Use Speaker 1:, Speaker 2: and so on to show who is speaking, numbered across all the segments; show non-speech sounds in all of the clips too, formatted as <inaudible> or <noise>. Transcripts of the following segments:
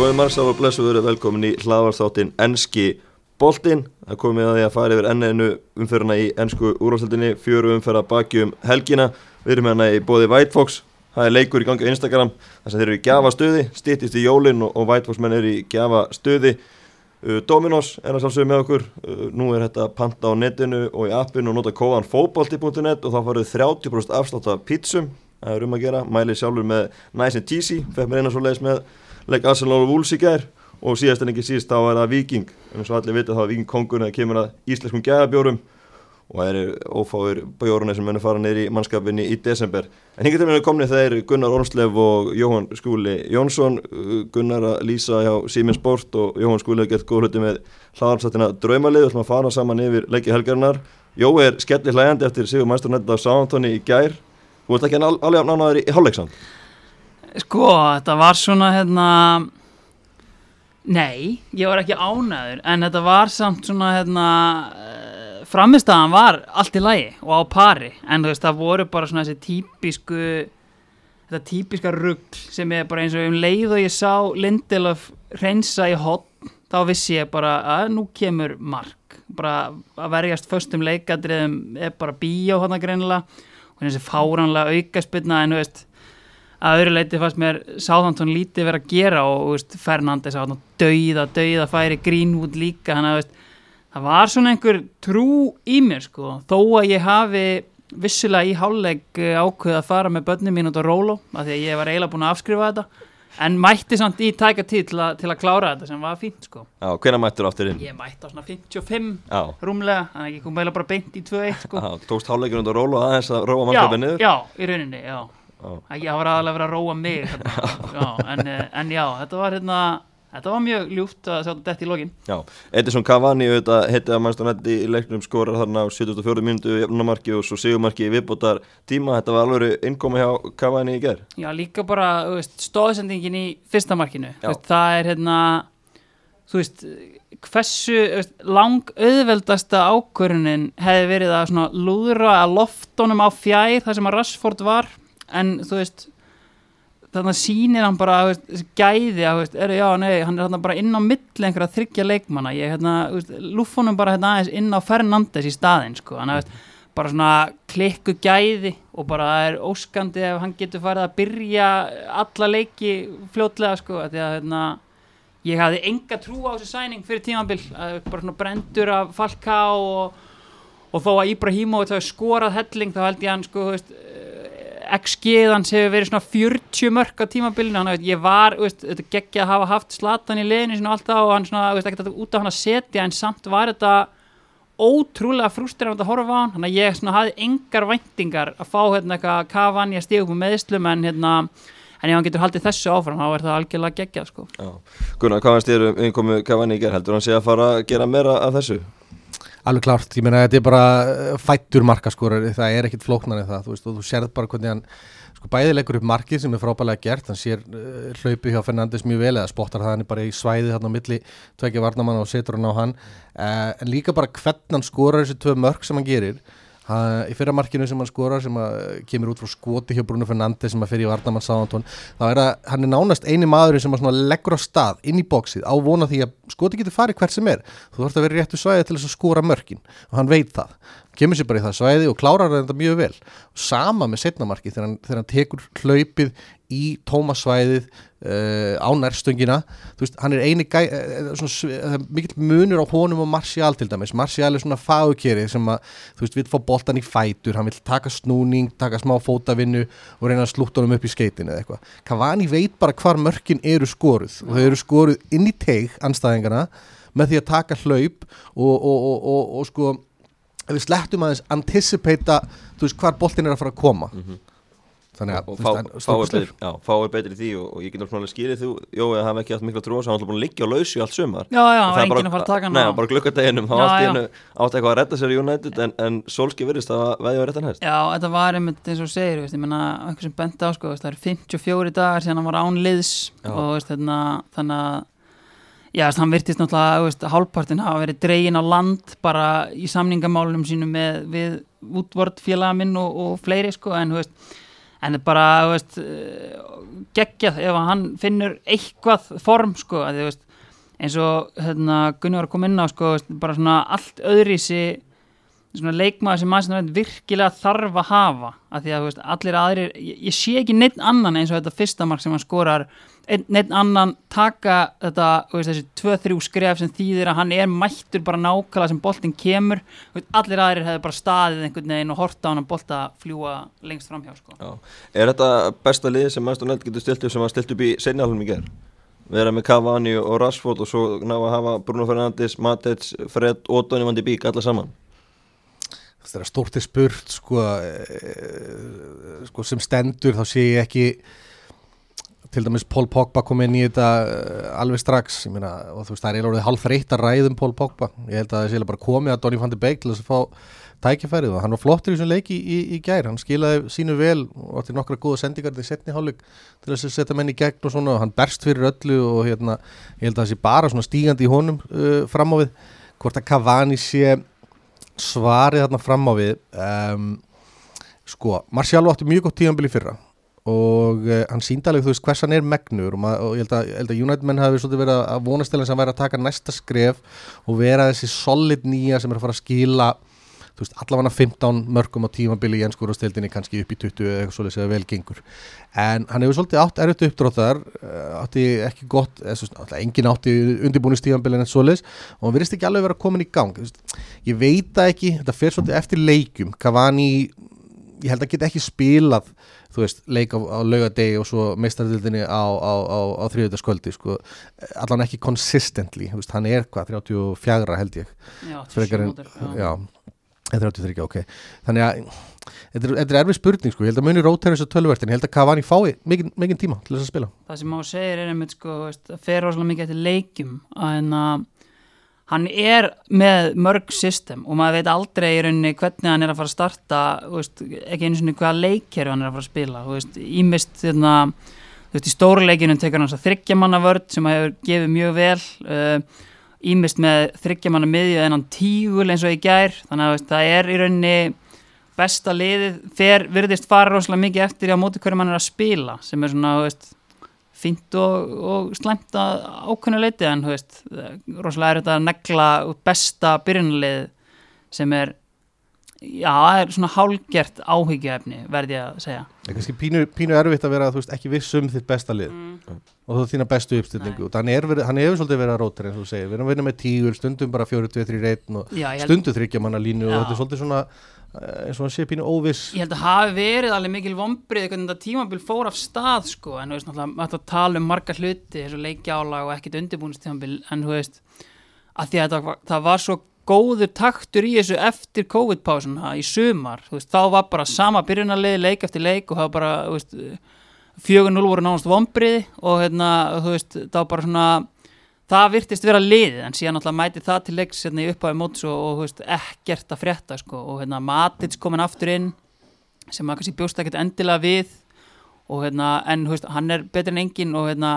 Speaker 1: Góðið margsál og blessu verið velkomin í hlaðvarsþáttinn Enski Boltinn. Það komið að því að fara yfir enninu umferðina í ennsku úrváðsaldinni, fjöru umferða baki um helgina. Við erum hérna í bóði White Fox, það er leikur í gangi á Instagram, þess að þeir eru í gjafa stöði, stýttist í jólinn og, og White Fox menn eru í gjafa stöði. Uh, Dominos er að sjálfsögja með okkur, uh, nú er þetta panta á netinu og í appinu og nota kóðan fókbalti.net og þá farið 30% afslátt af pítsum, það er um að gera, mæli sjálfur með Nice and Cheesy, fekk mér eina svo leiðis með leik Arsenal og Wolves í gær og síðast en ekki síðast þá er það Viking en eins og allir vita þá er Viking kongur þegar kemur að íslenskum gæðabjórum og það eru ófáir bjórunni sem munir fara neyri mannskapinni í desember. En hinga til mér er komnið þeir Gunnar Ormslev og Jóhann Skúli Jónsson. Gunnar að lýsa hjá Siemens Sport og Jóhann Skúli að geta góð hluti með hlaðarsættina draumalið. Við ætlum að fara saman yfir leiki helgarinnar. Jó er skelli hlægandi eftir Sigur Mæsturnet á Sántoni í gær. Þú ert ekki alveg nánaður í hálfleiksan
Speaker 2: Sko, þetta var svona hérna Nei, ég var ekki ánæður en þetta var samt svona hérna uh, framistæðan var allt í lagi og á pari en þú veist það voru bara svona þessi típisku þetta típiska ruggl sem er bara eins og um leið og ég sá Lindelöf reynsa í hotn þá vissi ég bara að nú kemur mark. Bara að verjast föstum leikadriðum er bara bíó hana greinilega og þessi fáranlega aukaspilna en þú veist að öðru leiti fannst mér Sáþantón lítið verið að gera og veist, Fernandes á dauða, dauða færi Greenwood líka hann að það var svona einhver trú í mér sko, þó að ég hafi vissulega í háluleik ákveð að fara með börnum mín út á rólo af því að ég var eiginlega búin að afskrifa þetta en mætti samt í tæka tíð til, til að klára þetta sem var fínt sko
Speaker 1: Já, hvena mættur aftur inn?
Speaker 2: Ég mætti á svona 55
Speaker 1: Já.
Speaker 2: rúmlega, þannig að ég kom meila bara beint í 2-1 sko
Speaker 1: Já, tókst háluleikur út á rólo aðeins að róa mannskapin niður?
Speaker 2: Já, já, í rauninni, já ég var aðalega verið að róa mig hérna. já, en, en já, þetta var hérna, þetta var mjög ljúft að sjá þetta í lokin.
Speaker 1: Já, Edison Cavani auðvitað heitið að mannstofnætti í leiknum skorar þarna á 74 minútu jafnumarki og svo sigumarki í viðbótar tíma, þetta var alveg innkomi hjá Cavani í gerð
Speaker 2: Já, líka bara, stóðsendingin í fyrsta markinu, veist, það er hérna þú veist hversu veist, lang auðveldasta ákvörunin hefði verið að lúðra að loftunum á fjær þar sem að Rashford var en þú veist þannig að sýnir hann bara veist, gæði að, veist, er, já, nei, hann er hérna bara inn á milli einhverja þryggja leikmanna. Ég hérna, lúffunum bara hérna aðeins inn á Fernandes í staðin sko, hann er bara svona klikku gæði og bara er óskandi ef hann getur farið að byrja alla leiki fljótlega sko, því að hérna ég hafði enga trú á þessu sæning fyrir tímanbill, bara svona brendur af Falka og, og þó að Íbrahímóið þá skorað helling þá held ég hann sko, þú veist XG-dans hefur verið svona 40 mörg á tímabilinu, hann veit, ég var veist, þetta geggja að hafa haft slatan í leðinu og allt það og hann svona, veist, ekkert út af hann að setja en samt var þetta ótrúlega frústirafand að horfa á hann þannig að ég svona hafði engar væntingar að fá hérna eitthvað kafan ég að stíða upp með meðslum en hérna en ef hann getur haldið þessu áfram þá er það algjörlega geggjað sko.
Speaker 1: Gunnar, hvað finnst þér um innkomu kafan í gerð, heldur hann sé að fara að gera meira af þessu?
Speaker 3: Alveg klárt, ég meina þetta er bara eh, fættur markaskorur, það er ekkit flóknan en það, þú veist, og þú sérð bara hvernig hann sko bæði leggur upp markið sem er frábælega gert. Hann sér uh, hlaupi hjá Fernandes mjög vel eða spottar það hann bara í svæði þarna á milli tvekja varnamann og setur hann á hann. Uh, en líka bara hvernig hann skorar þessi tvö mörg sem hann gerir í fyrra markinu sem hann skorar sem kemur út frá skoti hjá Bruno Fernandes sem að fyrir í Vardamann Sáðantón þá er að hann er nánast eini maður sem leggur á stað inn í bóksið á vona því að skoti getur farið hvert sem er. Þú þarfst að vera réttu svæði til þess að skora mörkin og hann veit það, kemur sér bara í það svæði og klárar þetta mjög vel. Sama með setnamarki þegar, þegar hann tekur hlaupið í tómasvæðið uh, á nærstöngina þú veist, hann er eini gæ uh, svona, mikill munur á honum og Martial til dæmis, Martial er svona fagukeri sem að, þú veist, vil fá boltan í fætur hann vil taka snúning, taka smá fótavinnu og reyna að slúta honum upp í skeitinu eða eitthvað, Cavani veit bara hvar mörkin eru skoruð og þau eru skoruð inn í teig anstæðingana með því að taka hlaup og, og, og, og sko við slettum aðeins anticipata þú veist hvar boltin er að fara að koma. Mm -hmm
Speaker 1: þannig að fáið betri því og, og ég get náttúrulega skilið þú Jó, það hef ekki haft mikla trú hann var búin að liggja á lausi allt sumar.
Speaker 2: Já, já, það var enginn að fara að taka hann
Speaker 1: Nei, bara glukkadeginum, þá átti hennu átti eitthvað að redda sér í United en, en Solskjaer virðist að veðja á réttan hægt
Speaker 2: Já, þetta var einmitt eins og segir, veist, ég menna eitthvað sem bent á, sko, veist, það er 54 dagar síðan hann var án liðs og veist, þarna, þannig að Já, þess, hann virtist náttúrulega, hálfpartin hafa verið dregin á land bara í samningamálunum sínum með, við útvort félagaminn og, og fleiri sko, en veist en bara, þú veist geggjað ef hann finnur eitthvað form, sko, að þú veist eins og hérna, Gunni var að koma inn á sko, bara svona allt öðrísi svona leikmaður sem maður virkilega þarf að hafa að því að veist, allir aðrir, ég, ég sé ekki neitt annan eins og þetta fyrsta mark sem hann skorar neitt annan taka þetta, veist, þessi 2-3 skref sem þýðir að hann er mættur bara nákvæmlega sem boltin kemur, veist, allir aðrir hefur bara staðið einhvern veginn og horta á hann að bolta fljúa lengst framhjá sko.
Speaker 1: Er þetta besta lið sem Villa getur stilt upp sem hann stilt upp í senjálfum í gerð? vera með Cavani og Rashford og svo ná að hafa Bruno Fernandes, Matets, Fred og Donny van de Beek alla saman
Speaker 3: Það er stórtið spurt sko, e, sko sem stendur þá sé ég ekki til dæmis Pól Pogba kom inn í þetta uh, alveg strax. Meina, og þú veist það er eiginlega hálf þreytt að ræðum Pól Pogba. Ég held að það sé bara komið að Donny van de Beek til þess að fá tækifærið. Og hann var flottur í þessum leiki í, í, í gær, hann skilaði sínu vel og átti nokkra góða sendingar til setni hálug til þess að setja menn í gegn og svona. Og hann berst fyrir öllu og hérna ég held að það sé bara stígandi í honum uh, fram á við, hvort að Cavani sé svarið þarna fram á við um, sko, Marcialo átti mjög gott tíðanbili fyrra og uh, hann síndaleg þú veist hvers hann er megnur og, og ég held að, að United menn hafi verið að vonast til þess að hann væri að taka næsta skref og vera þessi solid nýja sem er að fara að skila þú veist, allavega 15 mörgum á tímabili í ennskúrastildinni kannski upp í 20 eða eitthvað svolítið sem vel gengur. En hann hefur svolítið átt erfitt uppdróttar eh, átti ekki gott, eða svo, engin átti undirbúinist tímabilin en svolítið og hann verðist ekki alveg verið að koma í gang. Ég veit það ekki, þetta fer svolítið eftir leikum Cavani, ég held að geta ekki spilað þú veist, leik á, á laugadegi og svo meistardildinni á, á, á þrjöðarsköldi sko, allan ekki consistently, veist, hann er hvað, 34 held ég.
Speaker 2: Já, 37
Speaker 3: Já, 33, ok. Þannig að þetta er, er erfið spurning sko, ég held að muni rótæra þessu tölvertin, ég held að Cavani fái mikinn mikil tíma til þess að spila.
Speaker 2: Það sem má segja er einmitt sko, það fer rosalega mikið eftir leikum en að hann er með mörg system og maður veit aldrei í rauninni hvernig hann er að fara að starta veist, ekki einu svona hvaða leikjari hann er að fara að spila. Veist, ímist þérna þú veist í stóruleikinu tekur hann þryggjamanna vörd sem hefur gefið mjög vel uh, ímist með þryggjamanna miðju en hann tígul eins og í gær. Þannig að veist, það er í rauninni besta liðið, fer, virðist fara rosalega mikið eftir á móti hverju mann er að spila sem er svona, veist, fínt og, og slæmt að ákveðinu leiti en, veist, rosalega er þetta að negla besta byrjunalið sem er já, það er svona hálgert áhyggjaefni verði ég að segja.
Speaker 3: Það er kannski pínu, pínu erfitt að vera veist, ekki vissum þitt besta lið. Mm. og þú þína bestu uppstilningu hann hefur svolítið verið að róta eins og segja við erum að vinna með tígur, stundum bara fjóru, tvei, þrý reytn og já, stundum þryggja manna línu já. og þetta er svolítið svona eh, eins og hann sé pínu óviss.
Speaker 2: Ég held að hafi verið alveg mikil vombrið hvernig þetta tímabil fór af stað sko. En þú veist náttúrulega að tala um marga hluti eins og leikjála og ekkit undirbúinistímabil en þú veist að því að það var, það var svo góður taktur í þessu eftir COVID-pásuna í sumar, veist, þá var bara sama byrjunarlið, leik eftir leik og það var bara 4-0 voru nánast vombriði og hérna, þú veist, var bara svona það virtist vera liðið en síðan alltaf mæti það til leiks hérna, í upphafi móts og, og veist, ekkert að frétta sko, og hérna, Matits komin aftur inn sem maður kannski bjóst ekkert endilega við og hérna, en veist, hann er betur en engin og hérna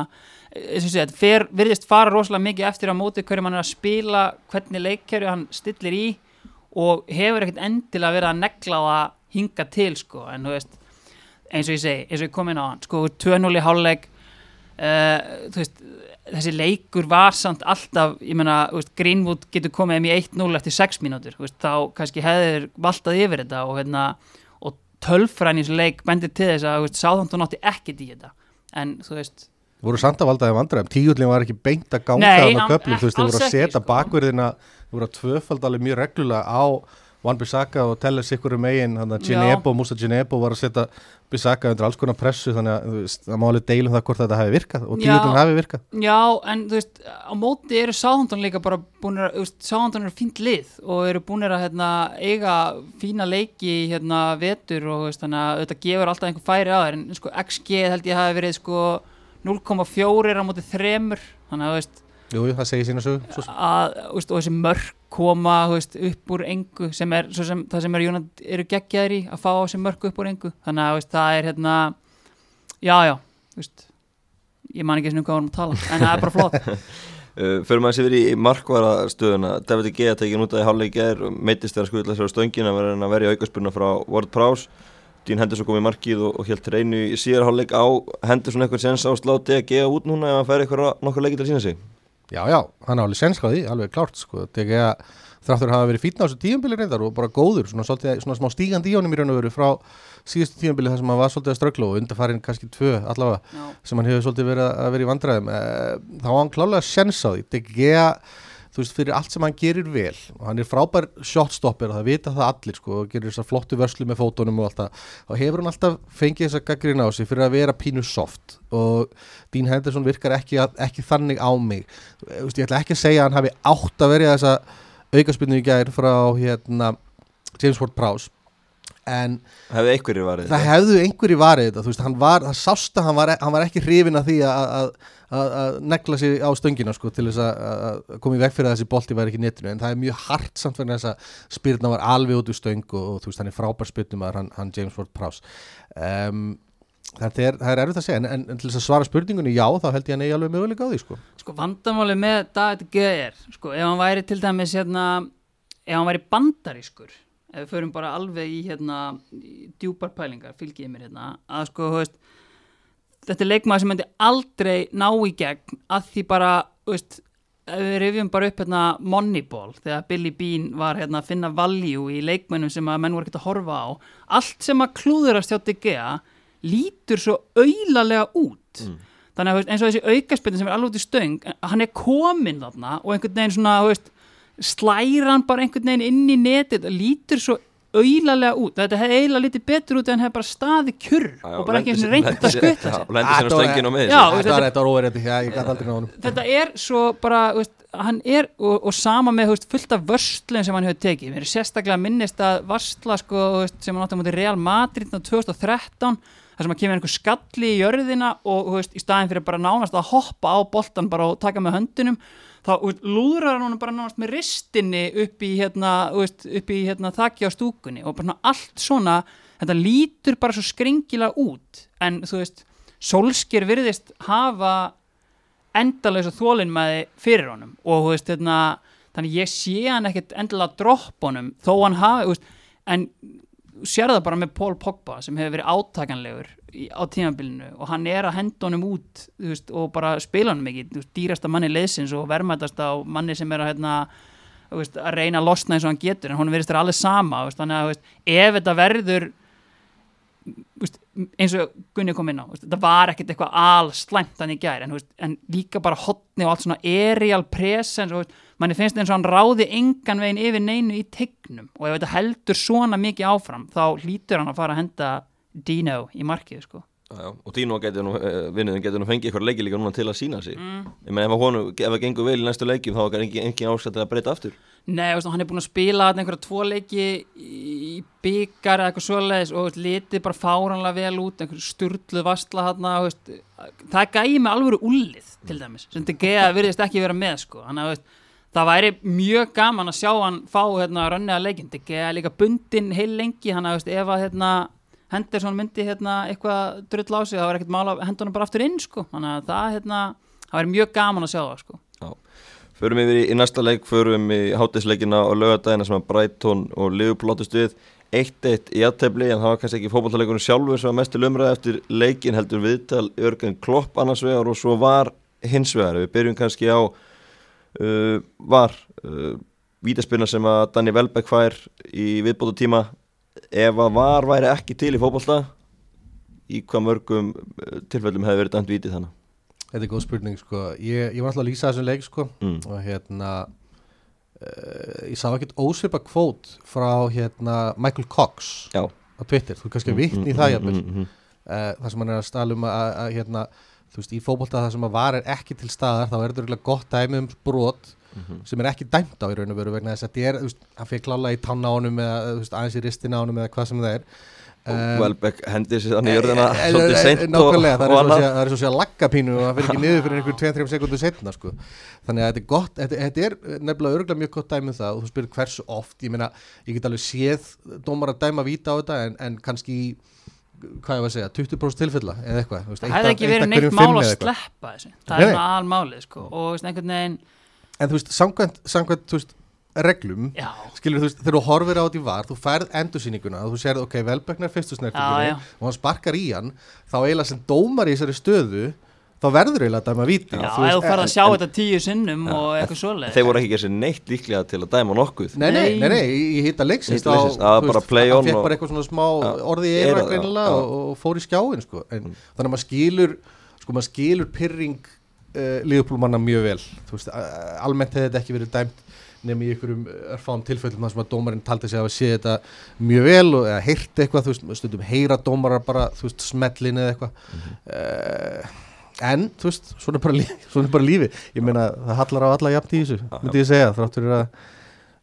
Speaker 2: þetta fer, virðist fara rosalega mikið eftir á móti hverju mann er að spila hvernig leikkerju hann stillir í og hefur ekkert endilega verið að negla það hinga til sko. En þú veist, eins og ég segi eins og ég kom inn á hann, sko 2-0 í háluleik uh, þú veist þessi leikur var samt alltaf ég menna, Greenwood getur komið um í 1-0 eftir 6 mínútur, veist, þá kannski hefur valtað yfir þetta og, hérna, og tölfrænisleik bendir til þess að sáðhandun átti ekkert í þetta. En þú veist
Speaker 3: voru samt að valdaði vandræðum, tíullin var ekki beint að ganga Nei, á köflum, þú veist, þið voru að setja sko. bakverðina, þið voru að tvöfald alveg mjög reglulega á Van Bissaka og tella sikkur um eigin, þannig að Ginebo, Musa Ginebo var að setja Bissaka undir alls konar pressu, þannig að það má alveg deilum það hvort þetta hefði virkað og tíullin hefði virkað.
Speaker 2: Já, en þú veist, á móti eru Sáhundun líka bara búin að, þú veist, Sáhundun eru fínt lið og eru búin að hérna, eiga fína leiki hérna vetur og veist, þannig að þetta gefur alltaf einhver færi að það, en sko XG held ég hafi verið sko 0,4 á mótið þremur þannig að veist,
Speaker 3: Jú, það segir sína svo, svo.
Speaker 2: Að, veist, og þessi mörg koma veist, upp úr engu sem er sem, það sem er, eru geggjaðir í að fá þessi mörg upp úr engu þannig að það er hérna já já ég man ekki eins og hvað varum að tala en það er bara flott <laughs>
Speaker 1: uh, Fyrir maður sem verið í markvarastöðuna David G. að tekja nútaði hálfleik er meittist þegar skuðla sér á stöngin að vera að verja aukarspunna frá Ward Prowse Dín Henderson kom í markið og, og helt reynu í síðarháleik á Henderson eitthvað sens á sláti að gefa út núna ef hann fær eitthvað nokkuð leikið til að sína sig?
Speaker 3: Já, já, hann á alveg senskaði, alveg klárt sko, þegar að þráttur hafa verið fítna á þessu tíumbili reyndar og bara góður, svona, svolítið, svona smá stígandi í honum í raun og veru frá síðustu tíumbili þar sem hann var svolítið að ströggla og undarfærin kannski tvö allavega
Speaker 2: Já.
Speaker 3: sem hann hefur svolítið verið að vera í vandræðum. Eh, þá var hann klálega sens á því. Degea, þú veist, fyrir allt sem hann gerir vel og hann er frábær shotstopper og það vita það allir sko og gerir þessar flottu vörslu með fótunum og allt það þá hefur hann alltaf fengið þessa gaggrina á sig fyrir að vera pínu soft. Og Dean Henderson virkar ekki, ekki þannig á mig. Veist, ég ætla ekki að segja að hann hafi átt að verja þessa aukaspinnu í gær frá hérna James Ward-Prowse en
Speaker 1: Hefði einhverjir varðið
Speaker 3: það hefðu einhverju varið þetta, þú veist, hann var, það sást að hann var, hann var ekki hrifin af því að, að, að, að negla sig á stöngina sko til þess að, að koma í veg fyrir að þessi bolti væri ekki netinu, en það er mjög hart samt vegna þess að spyrna var alveg út úr stöng og, og þú veist, hann er frábær spyrnum að hann, hann James Ward Prowse. Um, þetta er, það er erfitt að segja en, en, en til þess að svara spurningunni já, þá held ég að hann eigi alveg möguleika á því sko.
Speaker 2: Sko vandamáli með David G er sko ef hann væri til dæmis hérna ef hann væri bandarískur ef við förum bara alveg í hérna í djúpar pælingar, fylgið mér hérna að sko, veist þetta er leikmaður sem myndi aldrei ná í gegn að því bara, veist við rifjum bara upp hérna Moneyball þegar Billy Bean var hérna að finna value í leikmönnum sem að menn voru ekkert að horfa á allt sem að klúðurast hjá DGA lítur svo auðlalega út. Þannig að veist, eins og þessi aukaspilin sem er alveg út í stöng hann er kominn þarna og einhvern veginn svona þú veist, slæra hann bara einhvern veginn inn í netið og lítur svo auðlalega út. Þetta hefði eiginlega litið betur út en hefði bara staði kjurr og bara ekki eins og reynd að skutta sig
Speaker 1: Og lendir sér á stöngin og með
Speaker 2: Já,
Speaker 3: Þetta
Speaker 2: er svo bara þú veist, hann er og, og sama með þú veist, fullt af vörslun sem hann hefur tekið. Mér er sérstaklega minnist að varsla sko, þú veist, sem hann átti á móti Real Madrid á 2013 þar sem að kemur einhver skalli í jörðina og þú veist, í staðin fyrir bara nánast að hoppa á boltan bara og taka með höndunum þá lúðrar hann bara nánast með ristinni upp í hérna, upp í hérna, þakki á stúkunni og bara allt svona þetta lítur bara svo skringilega út. En þú veist, Solskjör virðist hafa endalösa þólinmæði fyrir honum og þú veist, hérna, þannig ég sé hann ekkert endilega dropp honum þó hann hafi, þú veist, en sér það bara með Paul Pogba sem hefur verið átakanlegur á tímabilinu og hann er að henda honum út veist, og bara spila honum ekki veist, dýrasta manni leysins og verðmætast á manni sem er að, hérna, veist, að reyna að losna eins og hann getur en honum verðist þér alveg sama þannig að ef þetta verður eins og Gunni kom inn á þetta var ekkert eitthvað alslæmt hann í gær en, en líka bara hotni og allt svona aerial presence og manni finnst eins og hann ráði engan veginn yfir neinu í tegnum og ef þetta heldur svona mikið áfram þá hlýtur hann að fara að henda Dino í markið sko.
Speaker 1: Já, og Dino getur nú, uh, vinnuðin getur nú fengið eitthvað leiki líka núna til að sína sig. Ég meina ef, það gengur vel í næstu leikjum þá er engin, engin áskætt að breyta aftur.
Speaker 2: Nei, veist, hann er búin að spila einhverja tvo leiki í byggar eða eitthvað svoleiðis og veist, litið bara fáranlega vel út einhverju sturluð vastla veist, það gæði með alvöru úlið til dæmis, sem þetta geða virðist ekki vera með sko, hann veist Það væri mjög gaman að sjá hann fá hérna rönnið að leikinn, þetta geða líka bundin heil lengi, hann að veist, ef að hérna Henderson myndi hérna eitthvað drull á sig, það var ekkert mála að henda hann bara aftur inn sko, þannig að það hérna, það væri mjög gaman að sjá það sko.
Speaker 1: Já. Förum yfir í, í næsta leik, förum í hátisleikina og lögadagina sem að Brighton og Liverpool áttust við. 1-1 í aðtefli en það var kannski ekki fótballtaleikunum sjálfur sem var mest til umræði eftir leikin heldur viðtal Jörgen Klopp annars vegar og svo var hins vegar. Við byrjum kannski á uh, var uh, vítaspilna sem að Danny Welbeck fær í viðbótu tíma ef að var væri ekki til í fótballta í hvað mörgum uh, tilfellum hefði verið dæmt vítið þannig
Speaker 3: Þetta er góð spurning sko Ég, ég var alltaf að lýsa þessum leik sko
Speaker 1: mm.
Speaker 3: og hérna uh, ég sá ekkert ósvipa kvót frá hérna Michael Cox
Speaker 1: Já.
Speaker 3: á Twitter, þú kannski
Speaker 1: Mm,
Speaker 3: vitni í
Speaker 1: mm,
Speaker 3: það
Speaker 1: mm,
Speaker 3: jafnvel
Speaker 1: mm, mm.
Speaker 3: uh, það sem hann er að stala um að hérna, þú veist, í fótbolta það sem að var er ekki til staðar, þá er þetta örugglega gott dæmi um brot
Speaker 1: Mhm.
Speaker 3: sem er ekki dæmt á í raun og veru vegna þess að þetta er, þú veist, hann fyrir klála í tanna á honum eða, þú veist, aðeins í ristina á honum eða hvað sem það er
Speaker 1: og Welbeck hendir sér þannig í
Speaker 3: Eh, eh,
Speaker 1: svolítið
Speaker 3: eh,
Speaker 1: seint og,
Speaker 3: það er svo
Speaker 1: annað
Speaker 3: það er svo að segja laggapínu og það fyrir ekki niður fyrir einhver 2-3 sekundur setna sko. þannig að þetta er gott þetta, þetta er nefnilega örgulega mjög gott dæmi um það og þú spyrir hversu oft, ég meina ég get alveg séð dómar að dæma víta á þetta en, en kannski í, hvað ég var að segja, 20% tilfella eða eitthvað veist,
Speaker 2: Það hefði ekki verið neitt mál að sleppa þessu. Það er svona almálið sko og einhvern veginn
Speaker 3: en þú veist, samkvæmt, samkvæmt þú veist, reglum
Speaker 2: Já,
Speaker 3: skilur þú veist, þegar þú horfir á þetta í var þú færð endursýninguna og þú sérð, ok, velbæknar fyrstu snertingunni og hann sparkar í hann þá eiginlega sem dómar í þessari stöðu þá verður eiginlega að dæma víti
Speaker 2: já,
Speaker 3: þú
Speaker 2: ef þú
Speaker 3: en-
Speaker 2: að sjá þetta tíu sinnum og eitthvað svoleið
Speaker 1: Þeir voru ekki ekki neitt líklega til að dæma nokkuð.
Speaker 3: Nei, nei,
Speaker 2: Nei.
Speaker 3: nei, nei, í hitta leiksins
Speaker 1: það var bara play on
Speaker 3: fekk
Speaker 1: og-
Speaker 3: bara eitthvað svona smá orði í eira greinilega og, og fór í skjáin sko. en, þannig að maður skilur sko maður skilur pyrring uh, liðupólmanna mjög vel. Þú veist, uh, almennt hefði þetta ekki verið dæmt nefnum í einhverjum örfáum tilfellum þar sem að dómarinn taldi sig að hafa séð þetta mjög vel og eða heyrt eitthvað, þú veist, stundum heyra dómarar bara, þú veist, smellin eða eitthvað. Uh, en, þú veist, svona er bara, lífi, <laughs> svona er bara lífi ég meina, það hallar á alla jafn í þessu myndi ég segja, þrátt fyrir að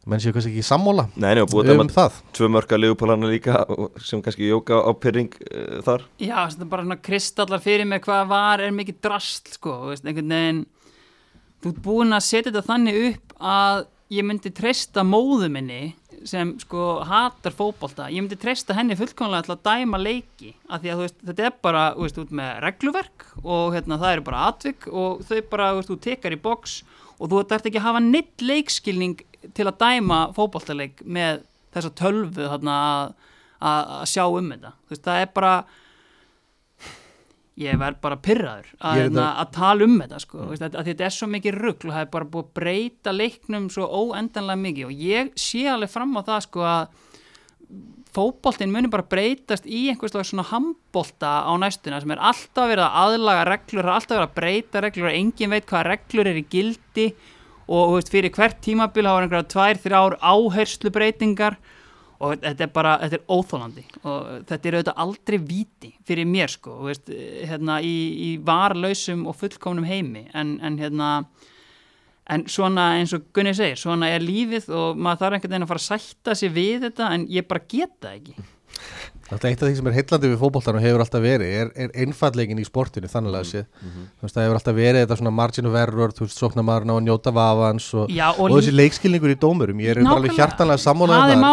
Speaker 3: menn séu kannski ekki sammála
Speaker 1: Nei, að
Speaker 3: um
Speaker 1: dæma
Speaker 3: það.
Speaker 1: tvö mörka liðupólana líka og- sem kannski jóka á pyrring uh, þar.
Speaker 2: Já, þetta er bara svona kristallar fyrir mig hvað var er mikið drasl sko, veist, einhvern veginn. Þú ert búin að setja þetta þannig upp að ég myndi treysta móðu minni sem sko hatar fótbolta, ég myndi treysta henni fullkomlega til að dæma leiki, af því að veist, þetta er bara, veist, út með regluverk og hérna það eru bara atvik og þau bara, veist, þú tekar í box og þú ert ekki að hafa neitt leikskilning til að dæma fótboltaleik með þessa tölvu þarna að, að, sjá um þetta, það er bara ég verð bara pyrraður að, hérna, að tala um þetta sko, mm. að, að þetta er svo mikið rugg og það er bara búið að breyta leiknum svo óendanlega mikið. Og ég sé alveg fram á það sko að fótboltinn munir bara breytast í einhvers slags svona handbolta á næstuna sem er alltaf verið að aðlaga reglur, það er alltaf verið að breyta reglur og engin veit hvað reglur er í gildi. Og veist, fyrir hvert tímabil hafa einhverja tvær, þrjár áherslu breytingar og þetta er bara, þetta er óþólandi og þetta er auðvitað aldrei víti fyrir mér sko, veist, hérna í, í varlausum og fullkomnum heimi. En, en hérna en svona eins og Gunni segir, svona er lífið og maður þarf einhvern veginn að fara að sætta sig við þetta en ég bara geta ekki
Speaker 3: Er eitt af því sem er heillandi við fótboltan og hefur alltaf verið er, er einfallegin í sportinu þannig að þú veist það hefur alltaf verið þetta svona margin of error þú veist sóknarmarna og njóta vafans og,
Speaker 2: Já, og
Speaker 3: og, þessi leikskilningur í dómurum. Ég er bara hjartanlega sammála
Speaker 2: það
Speaker 3: um
Speaker 2: er
Speaker 3: það.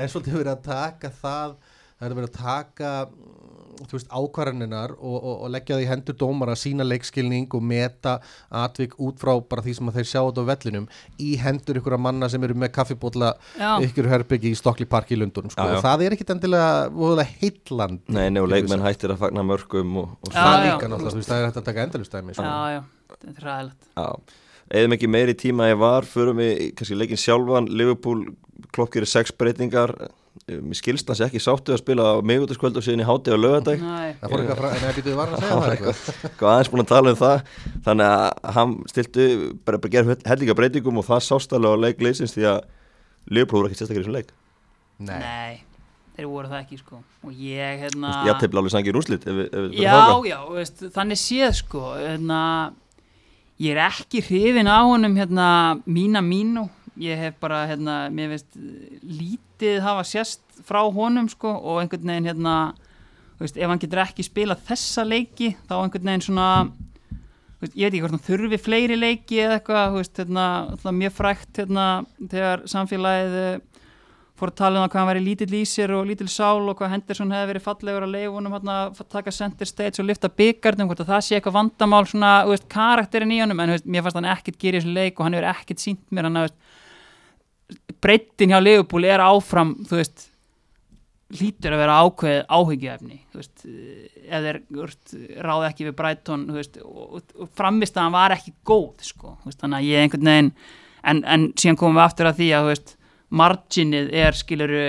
Speaker 3: er svolítið verið að taka það það er verið að taka mm, ákvarðaninar og, og, og leggja það í hendur dómar að sína leikskilning og meta atvik út frá bara því sem að þeir sjá þetta á vellinum í hendur ykkur manna sem eru með kaffibólla
Speaker 2: Já.
Speaker 3: ykkur herbyggi í Stokli Park í Lundunum sko.
Speaker 1: Já, já.
Speaker 3: og það er ekkit endilega heilland
Speaker 1: Nei, nei, og leikmenn hættir að fagna mörgum og, og
Speaker 2: Já,
Speaker 3: það líka náttúrulega, það er hægt að taka endalustæmi sko.
Speaker 2: já, já, þetta er ræðilegt
Speaker 1: Já, eðum ekki meiri tíma ég var, förum við kannski leikin sjálfan, Liverpool klopp gerir sex breytingar, mér skilst hans ekki sáttu að spila og síðan í háti á lögadag,
Speaker 2: Nei,
Speaker 3: það fór eitthvað frá, en það býtuði var að segja það eitthvað?
Speaker 1: hvað aðeins búin að tala um það, þannig að hann stiltu, bara, bara gera hellinga breytingum og það sást alveg á leik leysins því að Liverpool voru ekki sérstaklega í þessum leik.
Speaker 3: Nei,
Speaker 2: nei, þeir voru það ekki sko. Og ég, hérna
Speaker 1: Ég tefla alveg sangir úrslit ef, við- ef við
Speaker 2: Já, já, veist, þannig séð sko hérna, ég er ekki hrifin á honum hérna, mína mínu ég hef bara, hérna, mér veist lítið hafa sérst frá honum sko og einhvern veginn hérna veist, ef hann getur ekki spila þessa leiki þá einhvern veginn svona veist, ég veit ekki hvort hann þurfi fleiri leiki eða eitthvað, veist, hérna, alltaf mjög frækt hérna, þegar samfélagið eh, fór að tala um það hvað hann væri lítill í sér og lítill sál og hvað Henderson hefði verið fallegur að leifunum hérna, að taka center stage og lifta byggarnum hvort að það sé eitthvað vandamál svona, veist, karakterin í honum en veist, mér fannst hann ekkert gera í þessu leik og hann hefur ekkert sínt mér hann að breyttin hjá Leopold er áfram þú veist hlýtur að vera ákveð veist, eða veist, ráði ekki við Brighton veist, og, og, framvist að hann var ekki góð sko, veist, þannig að ég einhvern veginn en, en síðan komum við aftur að því að veist, marginið er skiluru